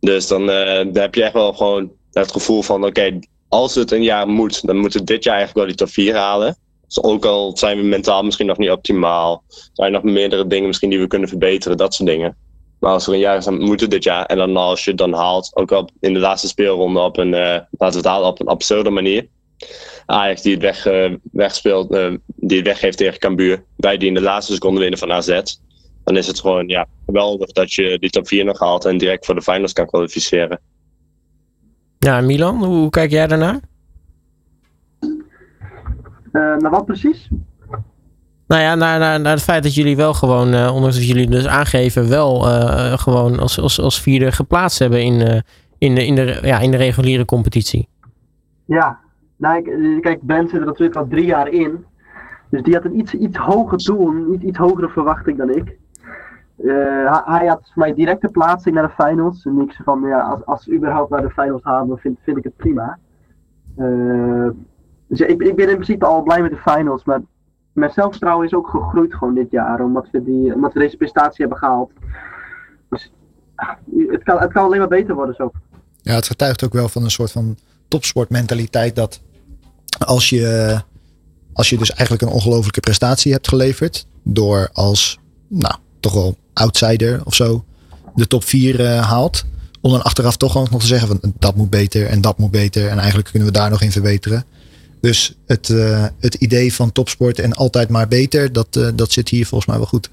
Dus dan, dan heb je echt wel gewoon het gevoel van, oké, als het een jaar moet, dan moeten we dit jaar eigenlijk wel die top 4 halen. Dus ook al zijn we mentaal misschien nog niet optimaal, zijn er nog meerdere dingen misschien die we kunnen verbeteren, dat soort dingen. Maar als er een jaar is, dan moeten dit jaar. En dan als je het dan haalt, ook al in de laatste speelronde op een, uh, laten we het halen op een absurde manier. Ajax die het weg, uh, wegspeelt, uh, die het weggeeft tegen Cambuur. Wij die in de laatste seconde winnen van AZ. Dan is het gewoon ja, geweldig dat je die top 4 nog haalt en direct voor de finals kan kwalificeren. Ja, Milan, hoe kijk jij daarnaar? Uh, naar wat precies? Nou ja, naar, naar, naar het feit dat jullie wel gewoon, uh, ondanks dat jullie dus aangeven, wel uh, gewoon als, als, als vierde geplaatst hebben in, uh, in, de, in, de, ja, in de reguliere competitie. Ja, nou, kijk, Ben zit er natuurlijk al drie jaar in. Dus die had een iets, iets hoger doel, een iets, iets hogere verwachting dan ik. Hij, hij, had mij directe plaatsing naar de finals. En ik zei van, ja, als, als ze überhaupt naar de finals halen, dan vind, vind ik het prima. Dus ik, ik ben in principe al blij met de finals. Maar mijn zelfvertrouwen is ook gegroeid gewoon dit jaar. Omdat we, die, omdat we deze prestatie hebben gehaald. Dus het kan, het kan alleen maar beter worden zo. Ja, het getuigt ook wel van een soort van topsportmentaliteit. Dat als je, als je dus eigenlijk een ongelofelijke prestatie hebt geleverd. Door als, nou, toch wel outsider of zo de top 4 uh, haalt. Om dan achteraf toch nog te zeggen van dat moet beter en dat moet beter. En eigenlijk kunnen we daar nog in verbeteren. Dus het, uh, het idee van topsport en altijd maar beter, dat, uh, dat zit hier volgens mij wel goed.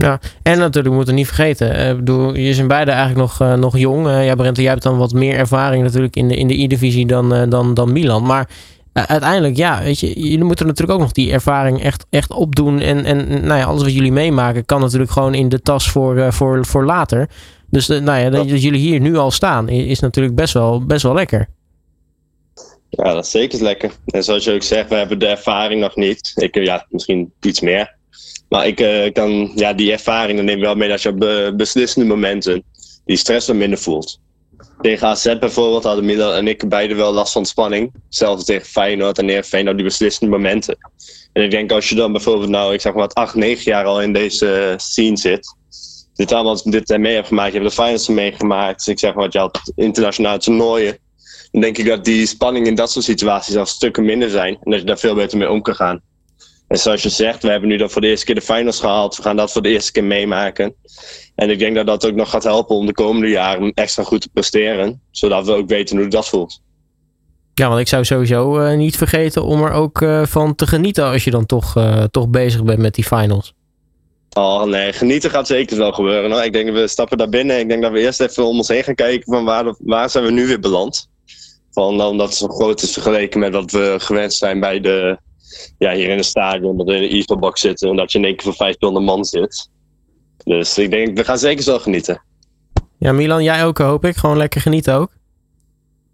Ja, en natuurlijk moeten we niet vergeten. Uh, bedoel, je zijn beide eigenlijk nog, nog jong. ja, Brent, jij hebt dan wat meer ervaring natuurlijk in de, in de E-divisie dan, dan, dan Milan. Maar uiteindelijk, ja, weet je, jullie moeten natuurlijk ook nog die ervaring echt, echt opdoen. En, en nou ja, alles wat jullie meemaken kan natuurlijk gewoon in de tas voor, voor, voor later. Dus nou ja, dat, dat jullie hier nu al staan, is natuurlijk best wel, best wel lekker. Ja, dat is zeker lekker. En zoals je ook zegt, we hebben de ervaring nog niet. Ik, ja, misschien iets meer. Maar ik uh, kan, ja, die ervaring dan neem wel mee dat je op be beslissende momenten die stress wat minder voelt. Tegen AZ bijvoorbeeld hadden Milan en ik beide wel last van spanning. Zelfs tegen Feyenoord en neer Feyenoord die beslissende momenten. En ik denk als je dan bijvoorbeeld nou, ik zeg maar wat 8, 9 jaar al in deze scene zit. Dit allemaal dit mee hebt gemaakt. Je hebt de finals meegemaakt. ik zeg maar je had internationale toernooien dan denk ik dat die spanning in dat soort situaties al stukken minder zijn. En dat je daar veel beter mee om kan gaan. En zoals je zegt, we hebben nu dan voor de eerste keer de finals gehaald. We gaan dat voor de eerste keer meemaken. En ik denk dat dat ook nog gaat helpen om de komende jaren extra goed te presteren. Zodat we ook weten hoe dat voelt. Ja, want ik zou sowieso uh, niet vergeten om er ook uh, van te genieten als je dan toch, uh, toch bezig bent met die finals. Oh nee, genieten gaat zeker wel gebeuren. Hoor. Ik denk dat we stappen daar binnen. Ik denk dat we eerst even om ons heen gaan kijken van waar, waar zijn we nu weer beland. Van, omdat het zo groot is vergeleken met wat we gewend zijn bij de, ja, hier in het stadion. Dat we in de Easterbox zitten en dat je in één keer voor 500 man zit. Dus ik denk, we gaan zeker zo genieten. Ja, Milan, jij ook hoop ik. Gewoon lekker genieten ook.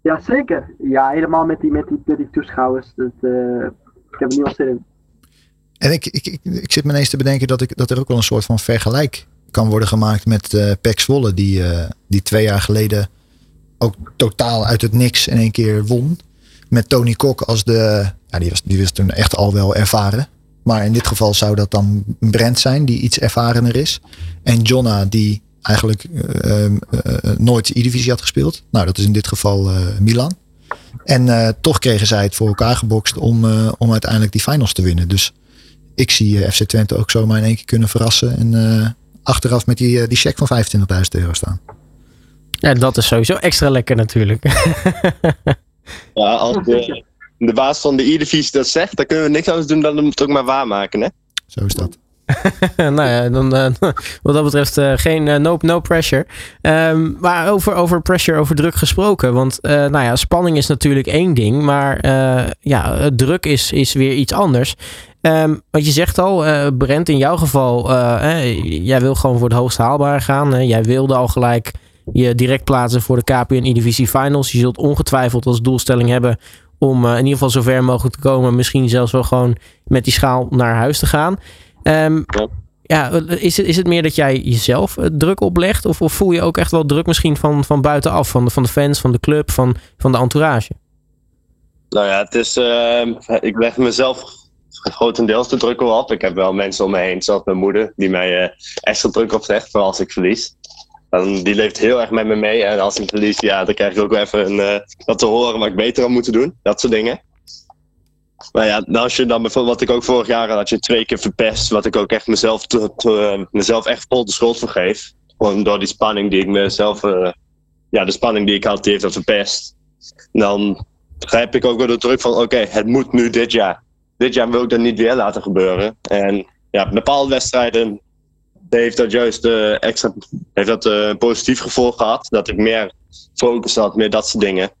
Ja, zeker. Ja, helemaal met die, met die, met die toeschouwers. Dat, uh, ik heb er nu al zin in. En ik, ik, ik, ik, zit me ineens te bedenken dat, ik, dat er ook wel een soort van vergelijk kan worden gemaakt met uh, Pek Zwolle. Die, uh, die twee jaar geleden ook totaal uit het niks in één keer won. Met Tony Kok als de. Ja, die was, die was toen echt al wel ervaren. Maar in dit geval zou dat dan Brent zijn, die iets ervarener is. En Jonna, die eigenlijk uh, uh, nooit E-divisie had gespeeld. Nou, dat is in dit geval Milan. En toch kregen zij het voor elkaar gebokst om, om uiteindelijk die finals te winnen. Dus ik zie FC Twente ook zomaar in één keer kunnen verrassen. En achteraf met die, die check van 25.000 euro staan. Ja, dat is sowieso extra lekker natuurlijk. <laughs> ja, als de, de baas van de E-divisie dat zegt, dan kunnen we niks anders doen dan het ook maar waarmaken, hè? Zo is dat. <laughs> nou ja, dan, uh, <laughs> wat dat betreft uh, geen uh, no, no pressure. Um, maar over, over pressure, over druk gesproken. Want nou ja, spanning is natuurlijk één ding. Maar ja, druk is, is weer iets anders. Um, wat je zegt al, Brent, in jouw geval, jij wil gewoon voor het hoogst haalbare gaan. jij wilde al gelijk je direct plaatsen voor de KPN E-Divisie Finals. Je zult ongetwijfeld als doelstelling hebben om in ieder geval zo ver mogelijk te komen. Misschien zelfs wel gewoon met die schaal naar huis te gaan. Um, ja. ja. is, het, is het meer dat jij jezelf eh, druk oplegt? Of, of voel je ook echt wel druk misschien van, van buitenaf? Van de, van de fans, van de club, van, van de entourage? Nou ja, het is, uh, ik leg mezelf grotendeels de druk op. Ik heb wel mensen om me heen, zoals mijn moeder, die mij uh, extra druk oplegt, vooral als ik verlies. Die leeft heel erg met me mee. En als ik verlies, ja, dan krijg ik ook wel even een, wat te horen wat ik beter had moeten doen. Dat soort dingen. Maar ja, als je dan bijvoorbeeld, wat ik ook vorig jaar had, je twee keer verpest, wat ik ook echt mezelf, te, mezelf echt vol de schuld voor geef. Gewoon door die spanning die ik mezelf, uh, ja, de spanning die ik had, die heeft dat verpest. Dan begrijp ik ook wel de druk van, oké, het moet nu dit jaar. Dit jaar wil ik dat niet weer laten gebeuren. En ja, bepaalde wedstrijden heeft dat juist uh, extra, heeft dat uh, een positief gevolg gehad. Dat ik meer focus had, meer dat soort dingen.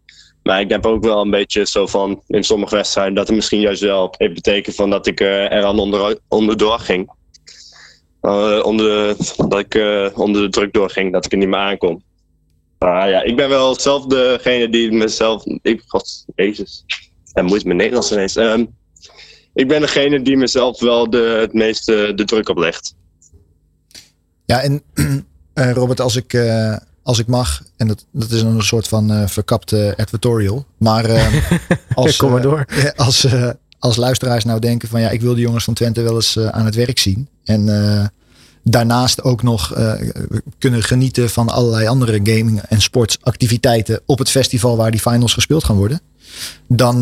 Maar ik denk ook wel een beetje zo van in sommige wedstrijden dat het misschien juist wel heeft betekend van dat ik uh, er aan onder, onderdoor ging. Onder, dat ik onder de druk doorging, dat ik er niet meer aankom. Maar ja, ik ben wel zelf degene die mezelf. Ik, God, Jezus. En moet mijn Nederlands ineens. Um, ik ben degene die mezelf wel de, het meeste de druk oplegt. Ja, en <clears throat> Robert, als ik als ik mag. En dat, dat is een soort van uh, verkapte advertorial. Maar <laughs> als, Kom maar door. <laughs> Als, als luisteraars nou denken van ja, ik wil de jongens van Twente wel eens aan het werk zien. En daarnaast ook nog kunnen genieten van allerlei andere gaming en sportsactiviteiten op het festival waar die finals gespeeld gaan worden. Dan,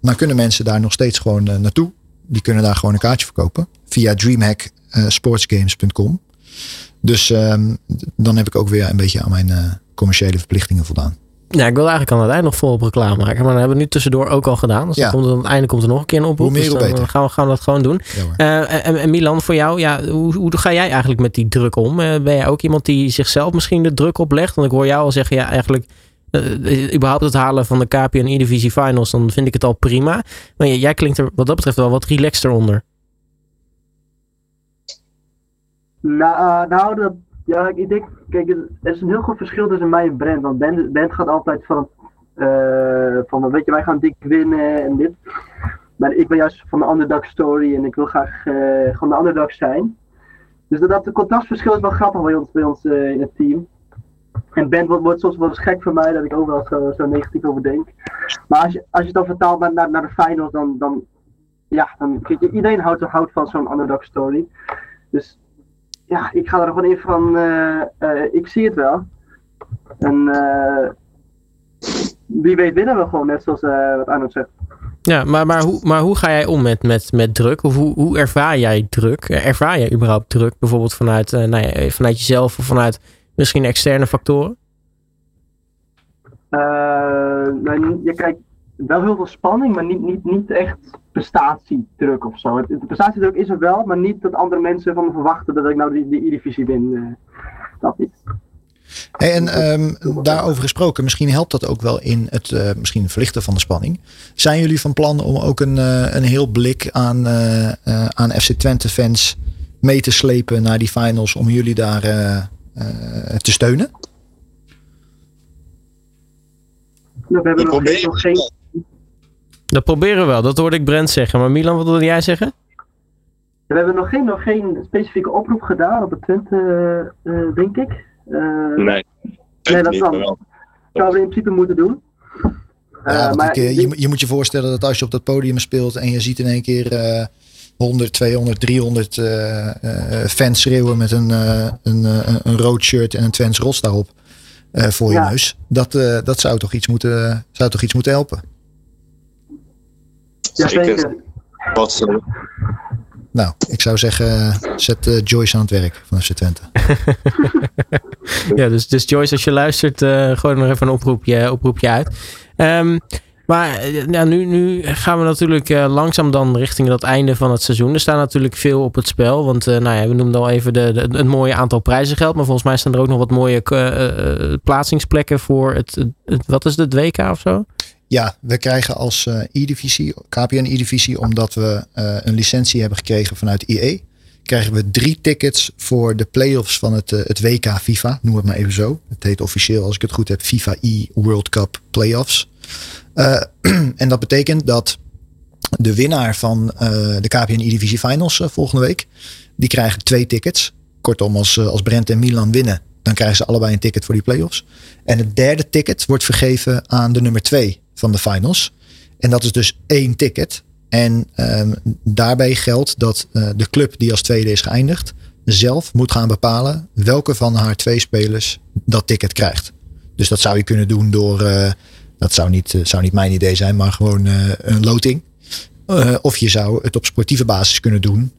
dan kunnen mensen daar nog steeds gewoon naartoe. Die kunnen daar gewoon een kaartje verkopen via dreamhacksportsgames.com. Dus um, dan heb ik ook weer een beetje aan mijn uh, commerciële verplichtingen voldaan. Ja, ik wil eigenlijk aan het eind nog volop reclame maken. Maar dan hebben we nu tussendoor ook al gedaan. Dus ja. dan komt er, aan het einde komt er nog een keer een oproep. Hoe meer, dus dan gaan we, gaan we dat gewoon doen. Ja, uh, en, en, Milan, voor jou, ja, hoe, hoe ga jij eigenlijk met die druk om? Uh, ben jij ook iemand die zichzelf misschien de druk oplegt? Want ik hoor jou al zeggen, ja, eigenlijk uh, überhaupt het halen van de KPN E-Divisie Finals, dan vind ik het al prima. Maar jij klinkt er wat dat betreft wel wat relaxter onder. Nou, nou dat, ja, ik denk, kijk, er is een heel groot verschil tussen mij en Brent. Want Brent, Brent gaat altijd van, uh, van, weet je, wij gaan dik winnen en dit. Maar ik ben juist van de underdog story en ik wil graag uh, gewoon de underdog zijn. Dus dat, dat contrastverschil is wel grappig bij ons, bij ons in het team. En Ben wordt, wordt soms wel eens gek voor mij dat ik overal zo, zo negatief over denk. Maar als je, als je het dan vertaalt naar, naar, de finals, dan, dan, ja, dan iedereen houdt, houdt van zo'n underdog story. Dus ja, ik ga er gewoon in van, uh, uh, ik zie het wel. En uh, wie weet winnen we gewoon, net zoals wat Arnold zegt. Ja, maar, maar, hoe, maar hoe ga jij om met, met, met druk? Of hoe, hoe ervaar jij druk? Ervaar jij überhaupt druk? Bijvoorbeeld vanuit, nou ja, vanuit jezelf of vanuit misschien externe factoren? nou, je kijkt wel heel veel spanning, maar niet, niet, niet echt prestatiedruk of zo. De prestatiedruk is er wel, maar niet dat andere mensen van me verwachten dat ik nou die, die divisie win. Uh, dat niet. Hey, en um, daarover gesproken, misschien helpt dat ook wel in het uh, misschien verlichten van de spanning. Zijn jullie van plan om ook een, uh, een heel blik aan, aan FC Twente fans mee te slepen naar die finals om jullie daar te steunen? We hebben nog, nog geen, dat proberen we wel, dat hoorde ik Brent zeggen. Maar Milan, wat wilde jij zeggen? We hebben nog geen, nog geen specifieke oproep gedaan op het Twente, uh, denk ik. Uh, nee. Nee, dat zouden we in principe moeten doen. Ja, maar, ik, je, je, moet je voorstellen dat als je op dat podium speelt en je ziet in één keer uh, 100, 200, 300 uh, fans schreeuwen met een, een, een, rood shirt en een Twents rots daarop voor ja. je neus. Dat, dat zou, toch iets moeten, zou toch iets moeten helpen? Jazeker. Wat Nou, ik zou zeggen, zet uh, Joyce aan het werk van FC Twente. <laughs> ja, dus, dus Joyce, als je luistert, uh, gooi nog even een oproepje, oproepje uit. Um, Maar eh, ja, nu, nu gaan we natuurlijk eh, langzaam dan richting dat einde van het seizoen. Er staat natuurlijk veel op het spel. Want uh, nou ja, we noemden al even de, de, een mooie aantal prijzengeld. Maar volgens mij staan er ook nog wat mooie uh, plaatsingsplekken voor het, het, Wat is het, WK of zo? Ja, we krijgen als E-divisie, KPN E-divisie, omdat we een licentie hebben gekregen vanuit IE krijgen we drie tickets voor de playoffs van het, het WK FIFA. Noem het maar even zo. Het heet officieel, als ik het goed heb, FIFA E World Cup Playoffs. Uh, <clears throat> en dat betekent dat de winnaar van uh, de KPN E-Divisie Finals uh, volgende week, die krijgen twee tickets. Kortom, als, als Brent en Milan winnen, dan krijgen ze allebei een ticket voor die playoffs. En het derde ticket wordt vergeven aan de nummer twee van de finals. En dat is dus één ticket. En um, daarbij geldt dat uh, de club die als tweede is geëindigd, zelf moet gaan bepalen welke van haar twee spelers dat ticket krijgt. Dus dat zou je kunnen doen door uh, dat zou niet, eh, zou niet mijn idee zijn, maar gewoon eh, een loting. Of je zou het op sportieve basis kunnen doen.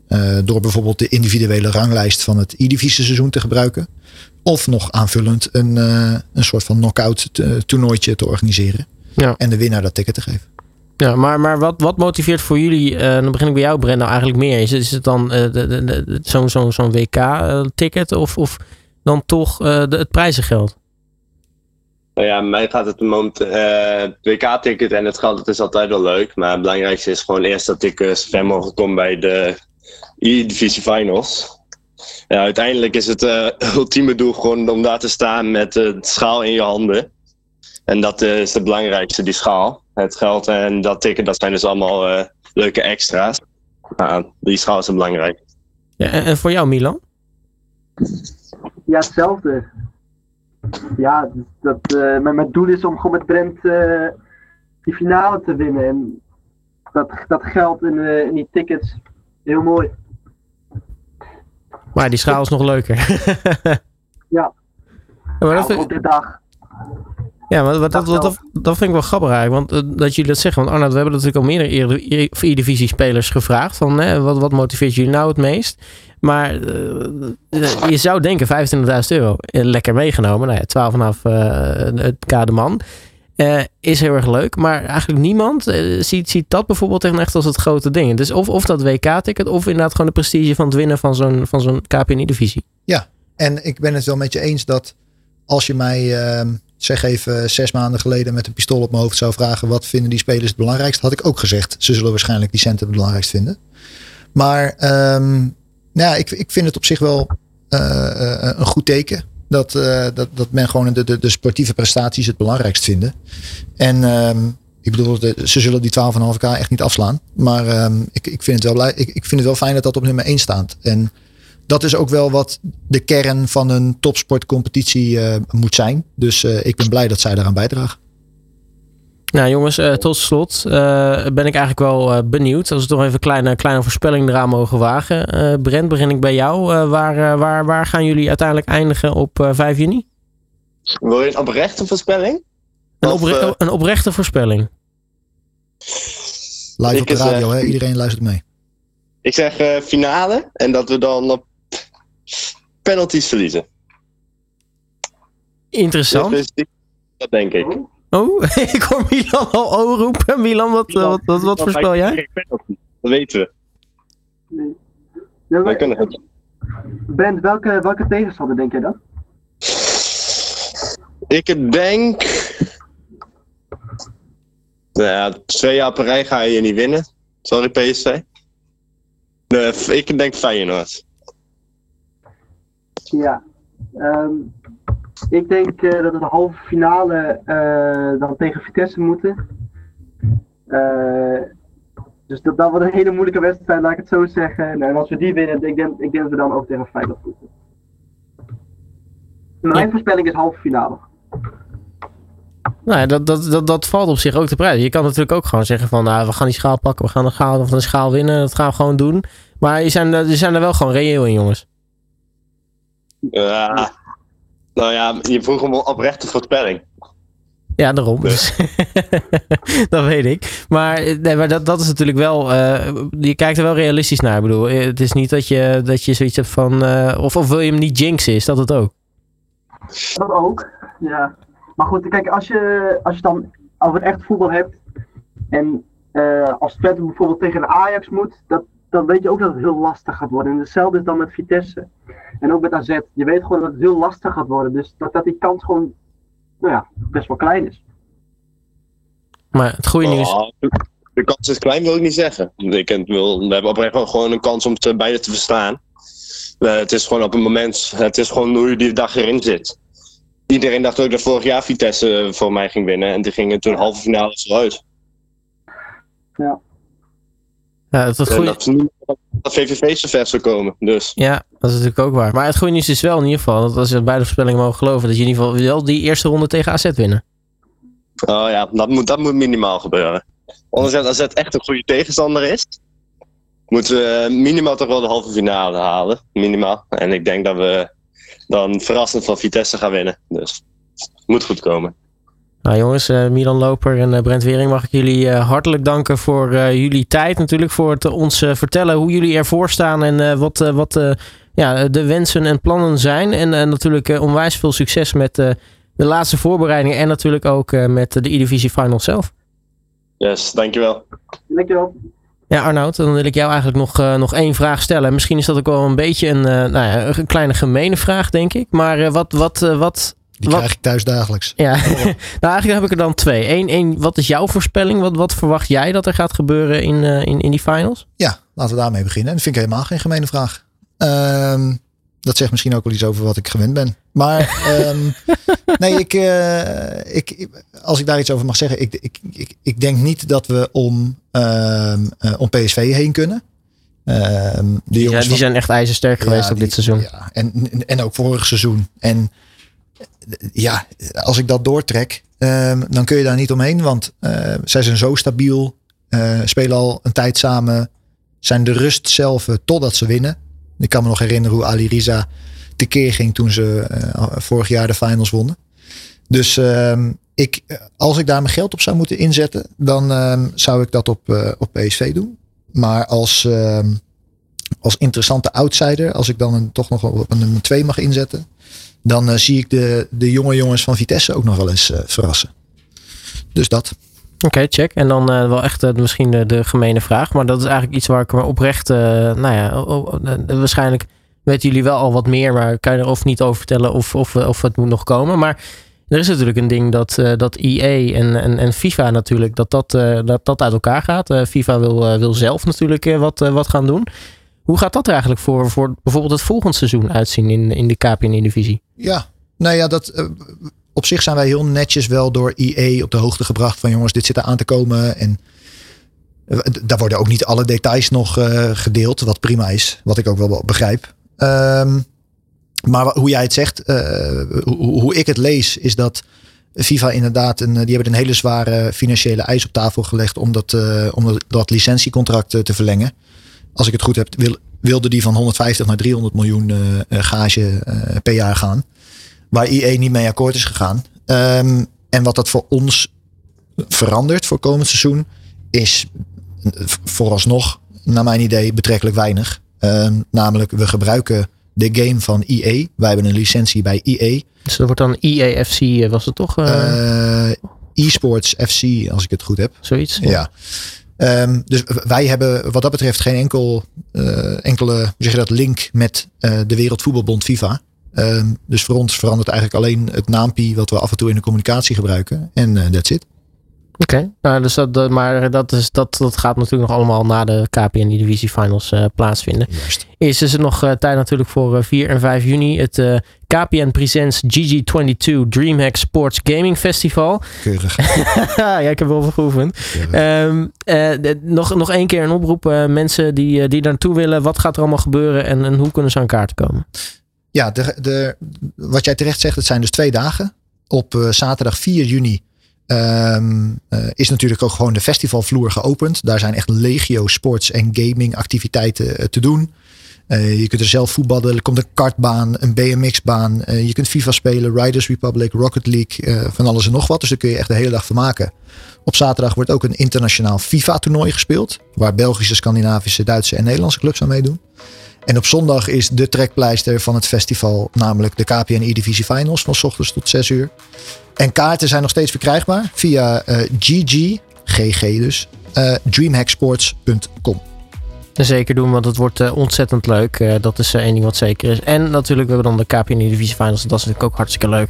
Door bijvoorbeeld de individuele ranglijst van het E-divisie seizoen te gebruiken. Of nog aanvullend een, een soort van knock-out toernooitje te organiseren. Ja. En de winnaar dat ticket te geven. Ja, maar, maar wat, wat motiveert voor jullie, dan begin ik bij jou Brent, nou eigenlijk meer? Is, is het dan zo'n zo, zo WK-ticket of, of dan toch de, het prijzengeld? Nou ja, mij gaat het moment uh, WK-ticket en het geld, het is altijd wel leuk. Maar het belangrijkste is gewoon eerst dat ik uh, ver mogelijk kom bij de E-Divisie Finals. Ja, uiteindelijk is het uh, <laughs> ultieme doel gewoon om daar te staan met de schaal in je handen. En dat is het belangrijkste, die schaal. Het geld en dat ticket, dat zijn dus allemaal leuke extra's. Die schaal is het belangrijk. Ja, en voor jou, Milan? Ja, hetzelfde ja, dat, uh, mijn, mijn, doel is om gewoon met Brent uh, die finale te winnen. En dat, dat geld in, uh, in die tickets, heel mooi. Maar die schaal is nog leuker. ja. <laughs> ja maar dat op de dag. Ja, maar dat, dat, dat, dat, vind ik wel grappig eigenlijk. Want dat jullie dat zeggen. Want Arnoud, we hebben natuurlijk al meerdere E-divisie spelers gevraagd. Van, hè, wat, wat motiveert jullie nou het meest? Maar uh, je zou denken 25.000 euro. Lekker meegenomen. Nou ja, 12 vanaf uh, het kademan. Uh, is heel erg leuk. Maar eigenlijk niemand ziet, ziet dat bijvoorbeeld echt als het grote ding. Dus of, of dat WK-ticket of inderdaad gewoon de prestige van het winnen van zo'n, van zo'n KPNI-divisie. Ja, en ik ben het wel met je eens dat als je mij ehm, zeg even zes maanden geleden met een pistool op mijn hoofd zou vragen wat vinden die spelers het belangrijkst, had ik ook gezegd. Ze zullen waarschijnlijk die centen het belangrijkst vinden. Maar um, nou, ik, ik vind het op zich wel uh, uh, een goed teken. Dat, dat, dat men gewoon de, de, sportieve prestaties het belangrijkst vinden. En um, ik bedoel, ze zullen die 12,5k echt niet afslaan. Maar um, ik, ik, vind het wel ik, ik vind het wel fijn dat dat op nummer 1 staat. En dat is ook wel wat de kern van een topsportcompetitie moet zijn. Dus ik ben blij dat zij daaraan bijdragen. Nou jongens, uh, tot slot uh, ben ik eigenlijk wel uh, benieuwd. Als we toch even een kleine, kleine voorspelling eraan mogen wagen. Brent, begin ik bij jou. waar, waar, waar gaan jullie uiteindelijk eindigen op 5 juni? Wil je een oprechte voorspelling? Een, opre een oprechte voorspelling. Live op de radio, hè? iedereen luistert mee. Ik zeg finale en dat we dan op penalties verliezen. Interessant. Dat denk ik. Oh, <laughs> ik hoor Milan al roepen. Milan, wat, Milan, wat, wat, wat voorspel jij? Dat weten we. Nee. Ja, maar, kunnen het. Brent, welke, welke tegenstander denk jij dan? Ik denk... Nou ja, twee jaar per rij ga je niet winnen. Sorry PSV. Nee, ik denk Feyenoord. Ja. Um, ik denk uh, dat we de halve finale uh, dan tegen Vitesse moeten. Uh, dus dat, dat wordt een hele moeilijke wedstrijd, laat ik het zo zeggen. En als we die winnen, ik denk, ik denk dat we dan ook tegen Feyenoord moeten. Mijn ja. voorspelling is halve finale. Nou, dat, dat, dat, dat valt op zich ook te prijzen. Je kan natuurlijk ook gewoon zeggen van, nou, we gaan die schaal pakken, we gaan de schaal, van de schaal winnen, dat gaan we gewoon doen. Maar je zijn, je zijn er wel gewoon reëel in, jongens. Ja, nou ja, je vroeg om een oprechte voorspelling. Ja, daarom. Dus. <laughs> dat weet ik. Maar, nee, maar dat, dat is natuurlijk wel. Uh, je kijkt er wel realistisch naar. Ik bedoel, het is niet dat je, dat je zoiets hebt van. Uh, of, of wil je hem niet jinxen? Is dat het ook? Dat ook, ja. Maar goed, kijk, als je, als je dan over echt voetbal hebt. En uh, als Twente bijvoorbeeld tegen de Ajax moet, dat, dan weet je ook dat het heel lastig gaat worden. En hetzelfde is dan met Vitesse. En ook met AZ. Je weet gewoon dat het heel lastig gaat worden. Dus dat, dat die kans gewoon nou ja, best wel klein is. Maar het goede nieuws... Oh, de kans is klein, wil ik niet zeggen. Ik wil, we hebben oprecht wel gewoon een kans om het beide te verslaan. Uh, het is gewoon op een moment, het is gewoon hoe je die dag erin zit. Iedereen dacht ook dat vorig jaar Vitesse voor mij ging winnen. En die gingen toen halve finale eruit. Ja. Ja, dat, het dat, dat VVV zo ver zou komen. Dus. Ja, dat is natuurlijk ook waar. Maar het goede nieuws is wel in ieder geval, dat als je beide voorspellingen mogen geloven, dat je in ieder geval wel die eerste ronde tegen AZ winnen. Oh ja, dat moet, dat moet minimaal gebeuren. Anders als het echt een goede tegenstander is, moeten we minimaal toch wel de halve finale halen. Minimaal. En ik denk dat we dan verrassend van Vitesse gaan winnen. Dus het moet goed komen. Nou jongens, uh, Milan Loper en uh, Brent Wering, mag ik jullie uh, hartelijk danken voor jullie tijd. Natuurlijk voor het ons vertellen hoe jullie ervoor staan en wat, wat ja, de wensen en plannen zijn. En natuurlijk onwijs veel succes met de laatste voorbereidingen en natuurlijk ook met de E-Divisie Final zelf. Yes, dankjewel. Dankjewel. Ja, Arnoud, dan wil ik jou eigenlijk nog, uh, nog één vraag stellen. Misschien is dat ook wel een beetje een, uh, nou ja, een kleine gemene vraag, denk ik. Maar uh, wat, wat, wat, die wat... krijg ik thuis dagelijks. Ja, <laughs> nou eigenlijk heb ik er dan twee. Eén, één wat is jouw voorspelling? Wat, wat verwacht jij dat er gaat gebeuren in, in, in die finals? Ja, laten we daarmee beginnen. En dat vind ik helemaal geen gemene vraag. Ehm, dat zegt misschien ook wel iets over wat ik gewend ben. Maar um, <laughs> nee, ik, uh, ik, als ik daar iets over mag zeggen, ik, ik, ik, ik denk niet dat we om, um, uh, om PSV heen kunnen. Um, die, ja, die zijn echt ijzersterk ja, geweest op die, dit seizoen. Ja, en, en ook vorig seizoen. En ja, als ik dat doortrek, dan kun je daar niet omheen. Want uh, zij zijn zo stabiel, spelen al een tijd samen, zijn de rust zelf totdat ze winnen. Ik kan me nog herinneren hoe Ali Riza tekeer ging toen ze vorig jaar de finals wonnen. Dus uh, ik, als ik daar mijn geld op zou moeten inzetten, dan uh, zou ik dat op, op PSV doen. Maar als, ehm, als interessante outsider, als ik dan een, toch nog op een nummer 2 mag inzetten, dan eh, zie ik de, de jonge jongens van Vitesse ook nog wel eens verrassen. Dus dat. Oké, check. En dan uh, wel echt uh, misschien de, de gemene vraag. Maar dat is eigenlijk iets waar ik me oprecht... Uh, nou ja, waarschijnlijk weten jullie wel al wat meer. Maar kan je er of niet over vertellen of, of, of het moet nog komen. Maar er is natuurlijk een ding dat, dat EA en, en, en FIFA natuurlijk... dat dat, dat, dat uit elkaar gaat. FIFA wil, wil zelf natuurlijk wat, wat gaan doen. Hoe gaat dat er eigenlijk voor, voor bijvoorbeeld het volgende seizoen uitzien in, in de KPN-divisie? Ja, nou ja, dat op zich zijn wij heel netjes wel door IE op de hoogte gebracht van jongens, dit zit er aan te komen. En eh, daar worden ook niet alle details nog uh, gedeeld, wat prima is, wat ik ook wel begrijp. Um, maar hoe jij het zegt, hoe, hoe, ik het lees, is dat FIFA inderdaad, een, die hebben een hele zware financiële eis op tafel gelegd om dat, om dat, dat licentiecontract te verlengen. Als ik het goed heb, wil, wilde die van 150 naar 300 miljoen gage per jaar gaan waar IE niet mee akkoord is gegaan. Um, en wat dat voor ons verandert voor komend seizoen is vooralsnog, naar mijn idee, betrekkelijk weinig. Um, namelijk, we gebruiken de game van EA. Wij hebben een licentie bij EA. Dus dat wordt dan eh, was het toch? Uh, e-sports FC, als ik het goed heb. Zoiets. Ja. Um, dus wij hebben wat dat betreft geen enkel, uh, enkele zeg je dat, link met uh, de Wereldvoetbalbond FIFA. Um, dus voor ons verandert eigenlijk alleen het naampie wat we af en toe in de communicatie gebruiken. En uh, that's it. Oké, okay. nou, dus dat, maar dat, is, dat, dat gaat natuurlijk nog allemaal na de KPN Divisie Finals uh, plaatsvinden. Juist. Eerst is er nog uh, tijd natuurlijk voor 4 en 5 juni. Het uh, KPN Presents GG22 Dreamhack Sports Gaming Festival. Keurig. <laughs> ja, ik heb wel geoefend. Um, nog, nog één keer een oproep. mensen die, die naartoe willen. Wat gaat er allemaal gebeuren en, en hoe kunnen ze aan kaart komen? Ja, de, de, wat jij terecht zegt, het zijn dus twee dagen. Op uh, zaterdag 4 juni um, uh, is natuurlijk ook gewoon de festivalvloer geopend. Daar zijn echt legio sports en gaming activiteiten uh, te doen. je kunt er zelf voetballen. Er komt een kartbaan, een BMX-baan. je kunt FIFA spelen, Riders Republic, Rocket League, van alles en nog wat. Dus daar kun je echt de hele dag van maken. Op zaterdag wordt ook een internationaal FIFA-toernooi gespeeld. Waar Belgische, Scandinavische, Duitse en Nederlandse clubs aan meedoen. En op zondag is de trekpleister van het festival, namelijk de KPN E-Divisie Finals van s ochtends tot 6 uur. En kaarten zijn nog steeds verkrijgbaar via uh, GG, GG dus. Uh, dreamhacksports.com. Zeker doen, want het wordt uh, ontzettend leuk. Uh, dat is één ding wat zeker is. En natuurlijk, we hebben dan de KPN Divisie Finals. Dat is natuurlijk ook hartstikke leuk.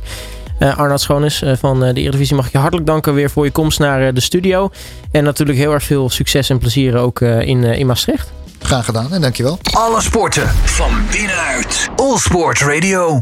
Uh, Arnoud Schoonis van de Eredivisie mag ik je hartelijk danken weer voor je komst naar de studio. En natuurlijk heel erg veel succes en plezier ook in, in Maastricht. Graag gedaan en dankjewel. Alle sporten van binnenuit. All Sport Radio.